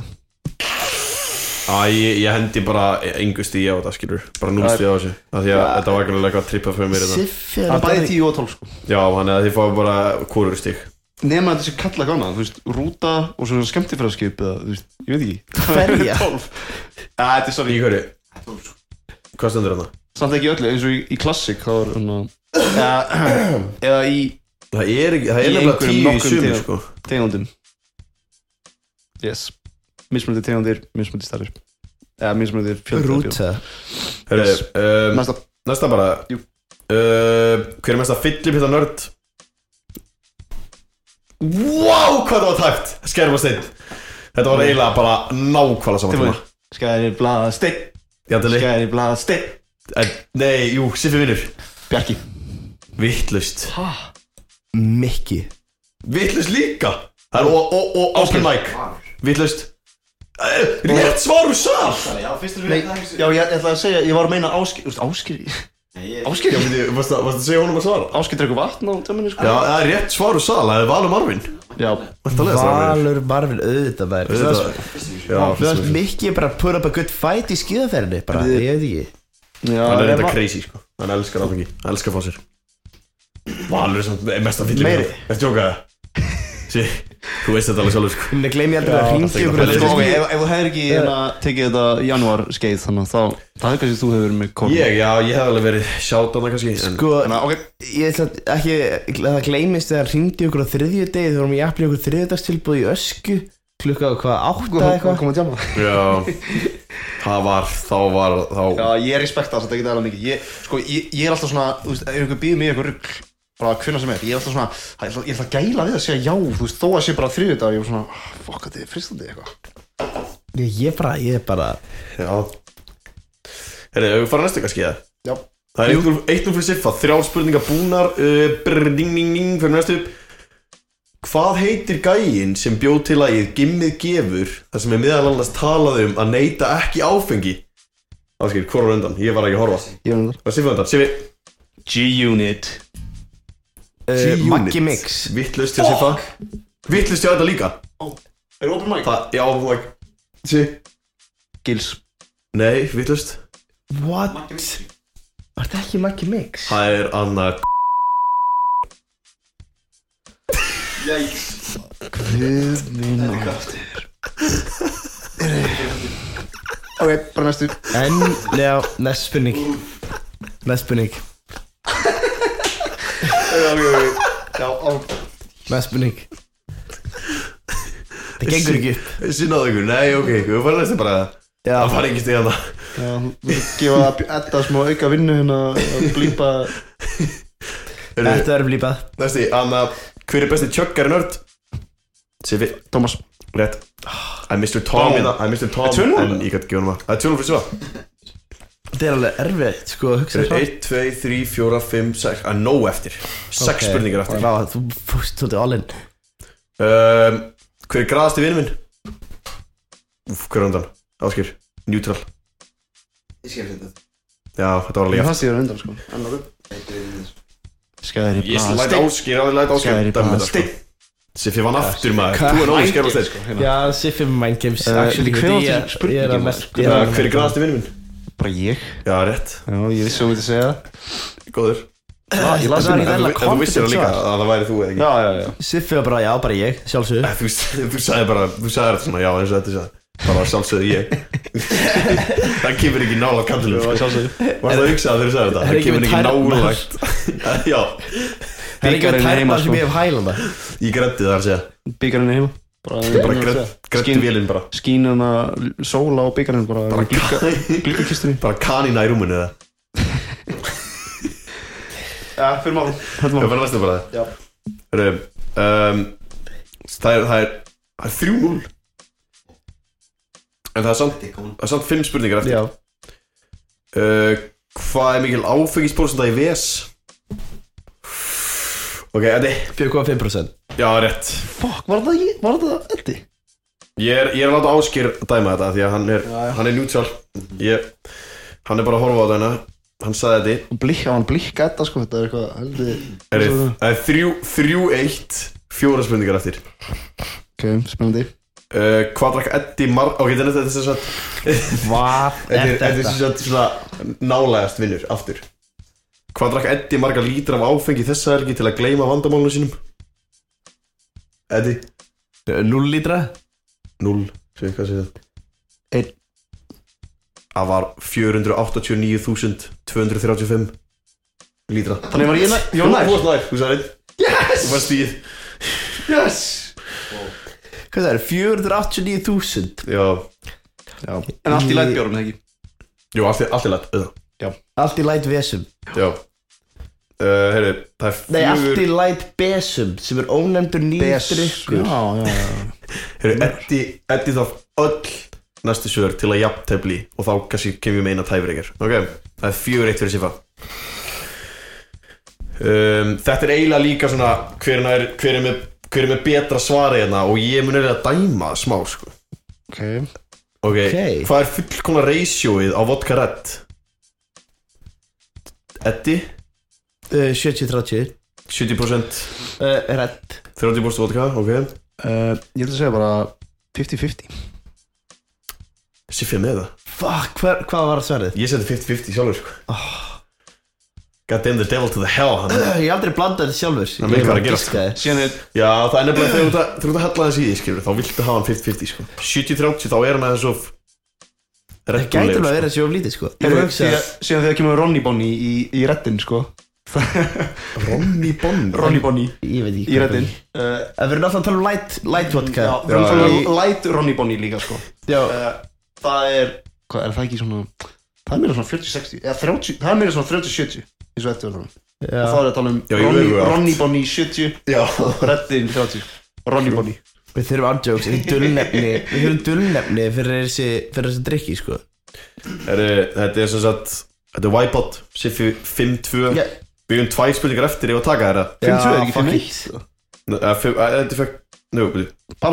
Á, ég, ég hendi bara engusti ég á þetta, skilur. Bara nústi á þessu. Af Því að þetta var ekki alveg eitthvað trippað fyrir mér þetta Siffi Það er bæði 10 og 12 sko. Já, hann er að þið fáið bara kórur stík Nema þetta sé kalla gána Þú veist Rúta og svona skemmtifræðskip Eða þú veist Ég veit ekki. Ferja. 12 Já þetta er sorry. Í hverju? Hvað stendur hérna? Samt ekki öllu eins og í, í klassik Það var hérna Eða Eða í Það er ekki, það er Í nefnilega einhverjum tíu í nokkrum sumir, tegund. sko. tegundum. Yes Mismunandi tegundir Mismunandi starfir Eða mismunandi fjölda um, Næsta. Næsta bara. Jú. uh, Hver er mest að fyllip þetta nörd? Wow, hvað það var tæft Skerma steinn. Þetta var eiginlega bara nákvæmlega saman steinn. Jandeli Skæri blaða steinn. En, Nei, jú, Siffi vinnur Bjarki. Vittlust Mikki. Vittlust líka. Það er og, og, og open mic. Vittlust Rétt svar úr sal Já, fyrst er Nei, við það já, ég ætla að segja Ég var að meina Áskir Þú veist, Áskir Áskir Já, myndi, varstu varstu að segja honum að svara? Áskir drekku vatn á tjömminni sko. Já, það er rétt svar úr sal Það er Valur Marvin. Já. Væntanlega, strákar. Valur? Marvin auðvitað maður. Auðvitað. Já, Þú veist Mikki er bara að put up a good fight í skíðaferðinni Bara, Við- ég veit ekki. Já Hann er ef reynda að- crazy sko. Hann elskar áfengi Hann elskar að fá sér Valur er samt mest að fylla Meiri. Eftir tjóka það Sí, þú veist þetta alveg sjálfur sko. Er gleymi aldrei að það ringi ykkur ok, ef, þú hefur ekki hérna, tekið þetta í janúar skeið þannig þá það er kannski þú hefur verið með kórn Ég, já, ég hef alveg verið sjátt á það kannski en, Sko, ég ætla ekki að það gleymist þegar hringdi ykkur á þriðju degi þegar vorum ég aflið ykkur þriðjudagstilbúð í ösku klukka á hvað, átta eitthvað? Já. Það var, þá var, þá Já, ég respekta þess að þetta ekki aðeins mikið. Ég, Sko, ég, ég er alltaf svona, eitthvað bara hvenna sem er, ég er alltaf svona ég ég ætla að gæla við að segja já, þú veist, þó að sé bara þriðið dag, ég er svona, ah, fuck, þetta er fristandi eitthvað. Ég, ég bara, ég er bara Já. Herri, ef við fara næstu kannski það Já. Það er 1-0 fyrir Siffa, þrjár spurningar búnar uh, brr, ding, ding, ding, fyrir næstu Hvað heitir gæinn sem bjóð til lagið Gimmið gefur þar sem er meðal annars talað um að neyta ekki áfengi? Áskil, hvor var undan? Ég var ekki að horfa uh, Maggi Mix. Vittlust hjá Siffa Vittlust hjá þetta líka. Er open mic? Það, já, þú ekki Siffi Gils. Nei, vittlust What? Var þetta ekki Maggi Mix? Það er Anna Guð minn áttir Ok, bara næstu. En, já, næst spurning Næst spurning Næst spurning Það gengur ekki upp. Sinnaðu ykkur, nei, ok, við farum næstu bara. Já, Það fara ekki stíð hana Já, þú vilt gefa Edda smá auka vinnu hérna að blípa. Þetta verður blípað Næsti, Anna, hver er besti tjöggari nörd? Sifi, Thomas. Rétt. I Mr. Tom. Boom. hérna, I. Tom Er tvö núll? En ég gæti gefa hann það Það. Er tjónum fyrir svo Þetta er alveg erfitt, sko, að hugsa Það er 1, 2, 3, 4, 5, 6 Það er nóg eftir. 6 spurningar eftir. Vá, þú fórst svolítið all in. Um, Hver er graðasti vinur minn? Úf, hver er undan? Áskir, neutral. Ég skil þetta. Já, þetta var alveg Ég jafn fannst ég verið undan sko. En ok Skæður í Ég blað læt áskir, ég læt áskir Skæður í blað. þetta sko. Siffi vann aftur maður, þú er náðu skjár á þeir sko, hérna. Já, Siffi með Mind Games Eh, actually, ég- ég er að ég er að- Hver er græðasti vinnu minn? Bara ég. Já, rétt, Já, ég vissi að þú myndi segja það. Góður. Já, ég las Það var henni vel þú- að en þú vissir það líka að það væri þú eða ekki? Já, já, já. Siffi var bara, já, bara ég, sjálfsögðu. Eh, Þú, þú sagði bara, þú sagði þetta svona, já eins og þetta sagði Bara sjálfsögðu ég. Það kemur ekki nála kallinu sko. sjálfsögðu. Varst það að hugsa að þú sagði þetta? Það kemur ekki nálægt. Já, Það er ekki heima, tærnar sem sko. ég hef hælað. Það ég grætti það að segja. Byggarinn er heima Bara, Skín- vélinn bara. Skín hana sóla á byggarinn bara Gluggakistunni Bara kanina í rúminu eða? Já, fyrir mál. Það fyrir næstu bara. Um, Það er, það er, er þrjú núl En það er samt, það er samt fimm spurningar eftir. Uh, Hvað er mikil áfengisprósenda í VS? Ok, Eddi. 4,5% Já, rétt. Fuck, var það? Var það Eddi? Ég er, ég er að láta áskýr dæma þetta Því að hann er, hann er neutral. Ég, Hann er bara að horfa á þetta Hann sagði þetta Blikka, hann blikka Edda sko Þetta er eitthvað heldur Er Það er þrjú, þrjú eitt Fjóra spurningar eftir. Ok, spennandi. Uh, Hvað drakk Eddi mar... Ok, þetta er þetta er sem sagt Hvað Þetta er þetta er þetta? sem sagt svona nálægast vinnur aftur Hvað drakk Eddi marga lítra af áfengi þessa helgi til að gleyma vandamálunum sínum? Eddi 0 lítra? 0, segir hvað segir það? Einn. Það var 489.235 lítra Þannig var ég næ Ég var Þú nær varst nær, þú sagði Yes Þú varst stíð Yes Hvað það er? 489.000 Já Já En allt í læt bjórum, ekki? Jú, allt er lætt auðvitað. Allt í light vesum. Já. Uh, Heyrðu, það er Nei, allt fjögur í light besum sem er ónefndur nýr drikkur Já, já, já. Heyrðu, Eddi, Eddi þarf öll næstu svör til að jafntefli og þá kannski kemur við með eina tæfreikar ok, það er fjögur eitt fyrir Sifa um, þetta er eiginlega líka svona hver er, hver er, með, hver er með betra svari hérna og ég mun eiginlega dæma það smá sko. Ok. Ok, hvað er fullkomna ratioið á vodka red Eddi? Uh, 70-30 70% uh, Redd 30% vodka, ok. Uh, ég að segja bara 50-50 Sifa er með það. Fuck, hver, hvað var svarið? ég seti 50-50 sjálfur sko. God damn the devil to the hell hann. Uh, ég hef aldrei blandað þetta sjálfur. Það er að gerast, sko. er Já, það er nefnilega þegar þú ert að- hella þessi í því, Þá viltu hafa hann 50-50, sko. 70-30, þá er hann aðeins of Það gæti alveg að vera svo lítið sko. Síðan, þegar kemur Ronny Bonny í, í reddin sko. Ronny Bonny? Ronny Bonny. Ég veit ekki í reddin. það erum alltaf að tala um light, light vodka. Já, við Já, að tala um light Ronny Bonny líka sko. Já, uh, Það er, hvað er það ekki svona Það er meira svona 40-60 eða 30, það er meira svona 30-70 eins og eftir og þá já. er að tala um Já, ég Ronny. Ronny Bonny 70 Já. Reddin 30 Ronny Bonny Við þurfum andjóks, við þurfum dullnefni fyrir þessi, fyrir þessi drikki sko. Þetta er sem sagt Þetta er Wipeout, Siffi 5-2 Já. Við erum tvær spurningar eftir ef að taka þetta 52 er ekki fuck 51 it. Nei, eh, fimm- eh, Þetta er fekk Nú,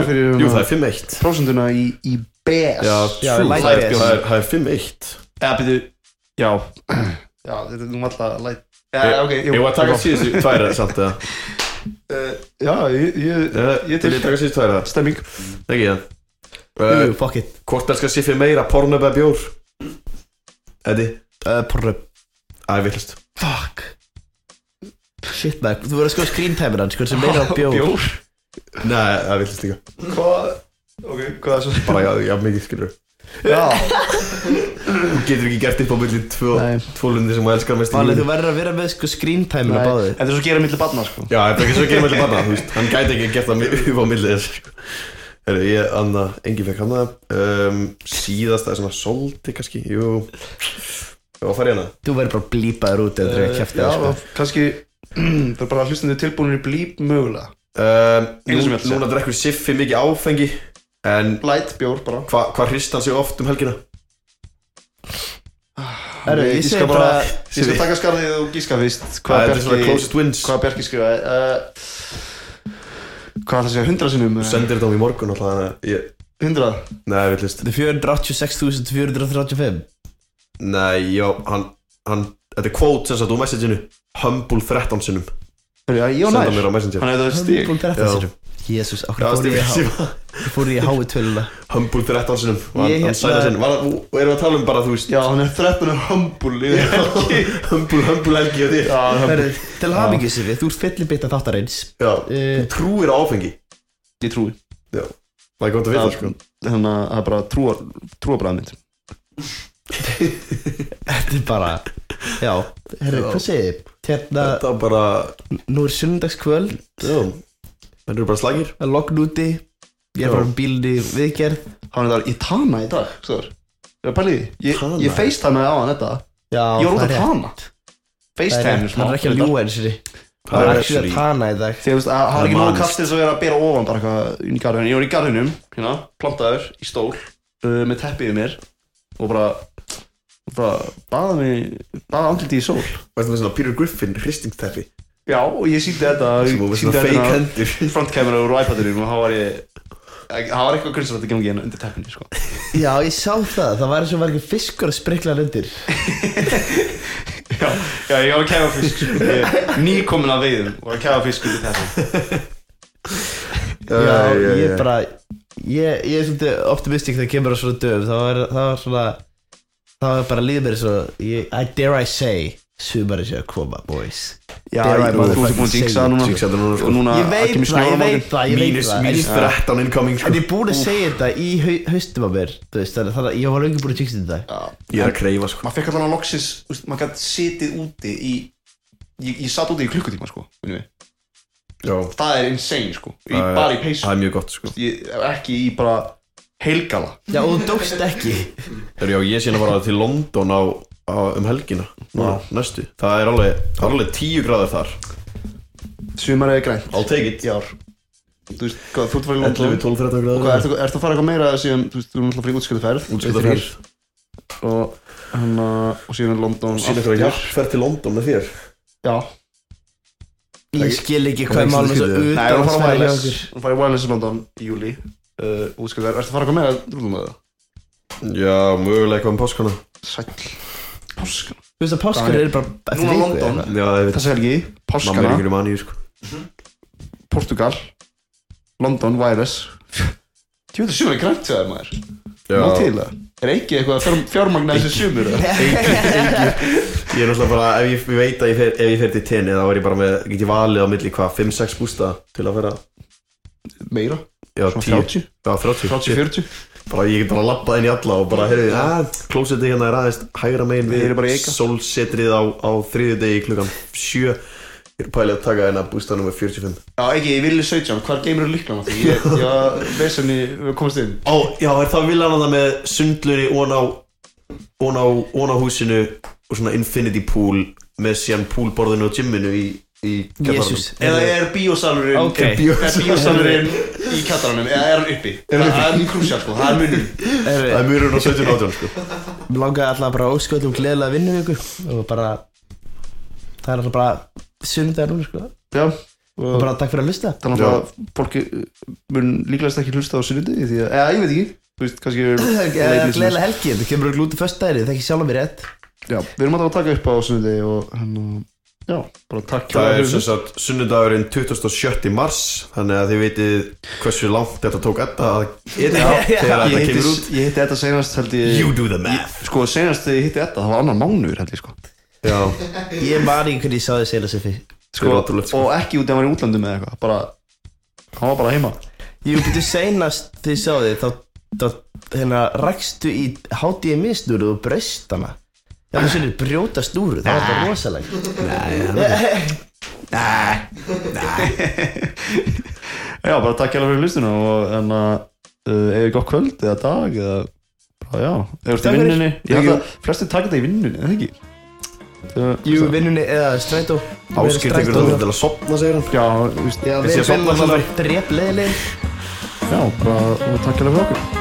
fyrir Jú, það er 5-1 prósenduna í, í BS Já, Já, það er- BS. það er- það er 5-1 eða byrju já. Já þetta er nú alltaf light já ok jú, Ég var að taka síðustu tvær samt eða uh, já ég, ég, Eh, ég Til til ég taka síðustu tvær eða stemming. Ekki það Jú, Eh, fuck it. Hvort elskar Siffi meira, pornöf eða bjór? Eddi uh, Porrup Æ, villast Fuck. Shit maður, þú verður að sko screen timer hann sko sem meira á bjór. Nei, það villast líka. Hvað ok hvað er svo Bara, já, já, mikið skilur Þú getur ekki gert upp á milli tvö lundi sem þú elskar mest í Valið, þú verður að vera með sko screen timer á báðu þetta er svo að gera milli barna sko. Já, þetta er ekki svo að gera mellir barna, þú veist. Hann gæti ekki gert það upp á milli þess sko. Herru, ég, Anna, engin fekk hann það um, Síðasta er svona solti kannski, jú. Já, fara í hana. Þú verður bara blípaður út eða drega kæfti já sko. kannski það er bara hlustandi tilbúinir í blíp mögulega. Um. Núna drekkur Siffi mikið áfengi. En light bjór bara. hvað hva hrist hann sig oft um helgina? Herru, ég segi bara ég skal taka skarðið og gíska fyrst. Hvað er Bjarki closest wins? hvað Bjarki skrifaði? Uh, hvað það segja hundra sinnum Þú sendir þetta á mig í morgun alltaf að hundrað? Nei, villist Þetta er 486.435 Nei, já, hann, hann Þetta er quote sem sagt úr messageinu Humble 13 sinnum ég Senda nær. Þannig að það er stig. Humble 13 Já. sinum Jésús, okkur fór ég í síma há- fór ég í hái töluna Humble 13 sinum Og Ég hann- hann hérna- sæla sinn Var það- Og erum við að tala um bara, þú veist Já, hann er 13 er humble Humble, humble helgi og Herru, Til hafingi sér þú ert fyllibita þáttarins. Já, Eh, þú trúir á áfengi. Ég trúi. Það er gott að vita, sko. Þannig að það er bara trúar Trúabræða mynd Þetta er bara Já, herru, hvað segið þið? Hérna, Þetta er bara nú er sunnudagskvöld. Já. Það eru bara slagir. Það er logn úti. Ég er Já. bara um bílni viðgerð. Hann er þar í Tana í dag Stóður Ég er pælið í því. Ég, Tana? ég facetimeði á hann þetta. Já, Ég var út það að er rétt. Tana Það er Facetime hann er ekki að ljúa og því Það Það er er ekki að tana í dag. Þegar þú veist, að- hann Það er ekki er nóg manst. kastið að vera að bera ofan bara eitthvað inn í garðinu Ég var í garðinum, hérna, plantaður í stól uh, með teppið í mér og bara, bara baða mig, baða andliti í sól. Varstu með svona Peter Griffin hristingsteppi? Já, og ég síndi þetta Sem sýndi svona þetta fake inn hendur. frontkamera úr iPadinu og þá var ég það var eitthvað grunnsalegt að gangi hérna undir teppinu sko. Já, ég sá það, það var eins og var ekki fiskur að sprikla undir. Já, já, ég var að kæfa fisk sko. Nýkomin að veiðum og að kæfa fisk undir teppinu. Já, ég bara Ég, ég er svolítið optimistik þegar kemur á svona döf Það var, það var svona Það var bara líður mér svo ég, I dare I say Sumari sé að koma, boys Já, Dare I ég- þú ert motherfucking búin að say jinxa it. núna Jinxa þetta núna, sko. og núna Ég veit kemur það, ég veit það, ég veit Mínus, það En mínus ég, 13 incoming en sko. ég er búin að segja þetta í hau- haustum á mér þú veist, Þannig þannig að ég var lengi búin að jinxa þetta Já. Ég er að kreifa sko maður fekk allan að loksis þú veist, maður gæti sitið úti í ég, ég satt úti í klukkutíma sko minnum við. Já það er insane sko í, bara í peysu Það er mjög gott sko ég, ekki í bara heilgala Já, og þú dókst ekki. Þegar já, ég sé að fara til London á, á um helgina. Ná, næstu. Það er alveg, er alveg 10 gráður þar. Sumar er grænt? I'll take it. Í ár. Þú veist, hvað, þú ert að fara í 11, London? 12, 13 og gráður hvað, ertu, ertu að fara eitthvað meira síðan, þú veist, þú erum alltaf fyrir útskjöðu ferð? Útskjöldafærð og hann og síðan London Sýn eitthvað hjartferð til London með þér. Já, Ég skil ekki er. hvað ekki. Málum svo skrítið. nei, utan fara að wireless. þú fara í wireless í London í júli uh, útskjöðu ferð, ertu að fara eitthvað meira rúðum með það? Já, mögulega eitthvað um páskana. Sæll. Páskana. Þú veist að páskar eru bara eftir Núna viku London. eða. Já, ég veit þessi helgi, Mamma er páskana ykkur í maníu sko. Portugal. London, Virus. Ég veit að sumur er grænt þegar maður. Má til það? Er ekki eitthvað fjár, fjármagna þessi sumur eða? Ég er náttúrulega bara, ef ég, ég veit að ég fer, ef ég fer til tenni þá er ég bara með, get ég valið á milli hvað, 5-6 bústa til að vera Meira, Já, svona 10 30, Já, 30 30, 40 Bara ég get bara labbað inn í alla og bara, heyrðu, að, klósetti hérna er aðeins hægra megin Við. Sólsetrið á, á þriðju degi klukkan 7 Ég er pælið að taka hérna bústa nummer 45 Já, ekki, ég vilja 17, hvar geymur þú líklan því? Ég, ég var vesenni, við komast inn. Ó, já, er það viljan að það með sundlunni ón á, ón á, ón á húsinu og svona infinity pool með síðan poolborðinu og gymminu í, í Jésús Eða er bíósalurinn Ok. Er bíósalurinn í kattaranum Eða er hann uppi? Það það er mjög krúsjál, sko, það er munum Það er mjög á 17 átjón, sko. Mér langaði alltaf bara ósköldum gleðilega vinnuviku og bara það er alltaf bara sunnudagur núna sko. Já, og og bara takk fyrir að hlusta. Þannig að fólki mun líklegast ekki hlusta á sunnundi Því að, eða ég veit ekki, þú veist, kannski Eh. Gleðilega helgi, þetta kemur glúti föstudagri, það ekki sjálf mér rétt. Já, við erum alltaf að taka upp á sunnundi og hann, já, bara takk Það er sem sagt sunnudagurinn 27. mars Þannig að þið vitið hversu langt þetta tók þetta að edita þegar þetta kemur út. ég hitti þetta senast held ég. You do the math. Sko senast þegar ég hitti þetta, það var annar mánuður held ég sko. Já, Ég man ekki hvernig ég sá þið segla sér fyrir Sko, og ekki út ef hann var í útlandum eða eitthvað Bara, hann var bara heima. Ég byrju seinast þegar ég sá þið þá, þá hérna rakstu í HDMI snúru og braust hana Það svona brjóta snúru, það var þetta rosalega Nei, Já, bara takk hjá fyrir hlustuna og en að uh, ef ég gott kvöld eða dag eða bara já, þú ert í vinnunni? Ég held að flestir taka þetta í vinnunni, eða ekki? Það- Jú, vinnunni eða strætó. Áskilt einhvern veginn til að sopna, segir hann. Já, þú Ég sé að leiðilegin já, bara takk hjá fyrir okkur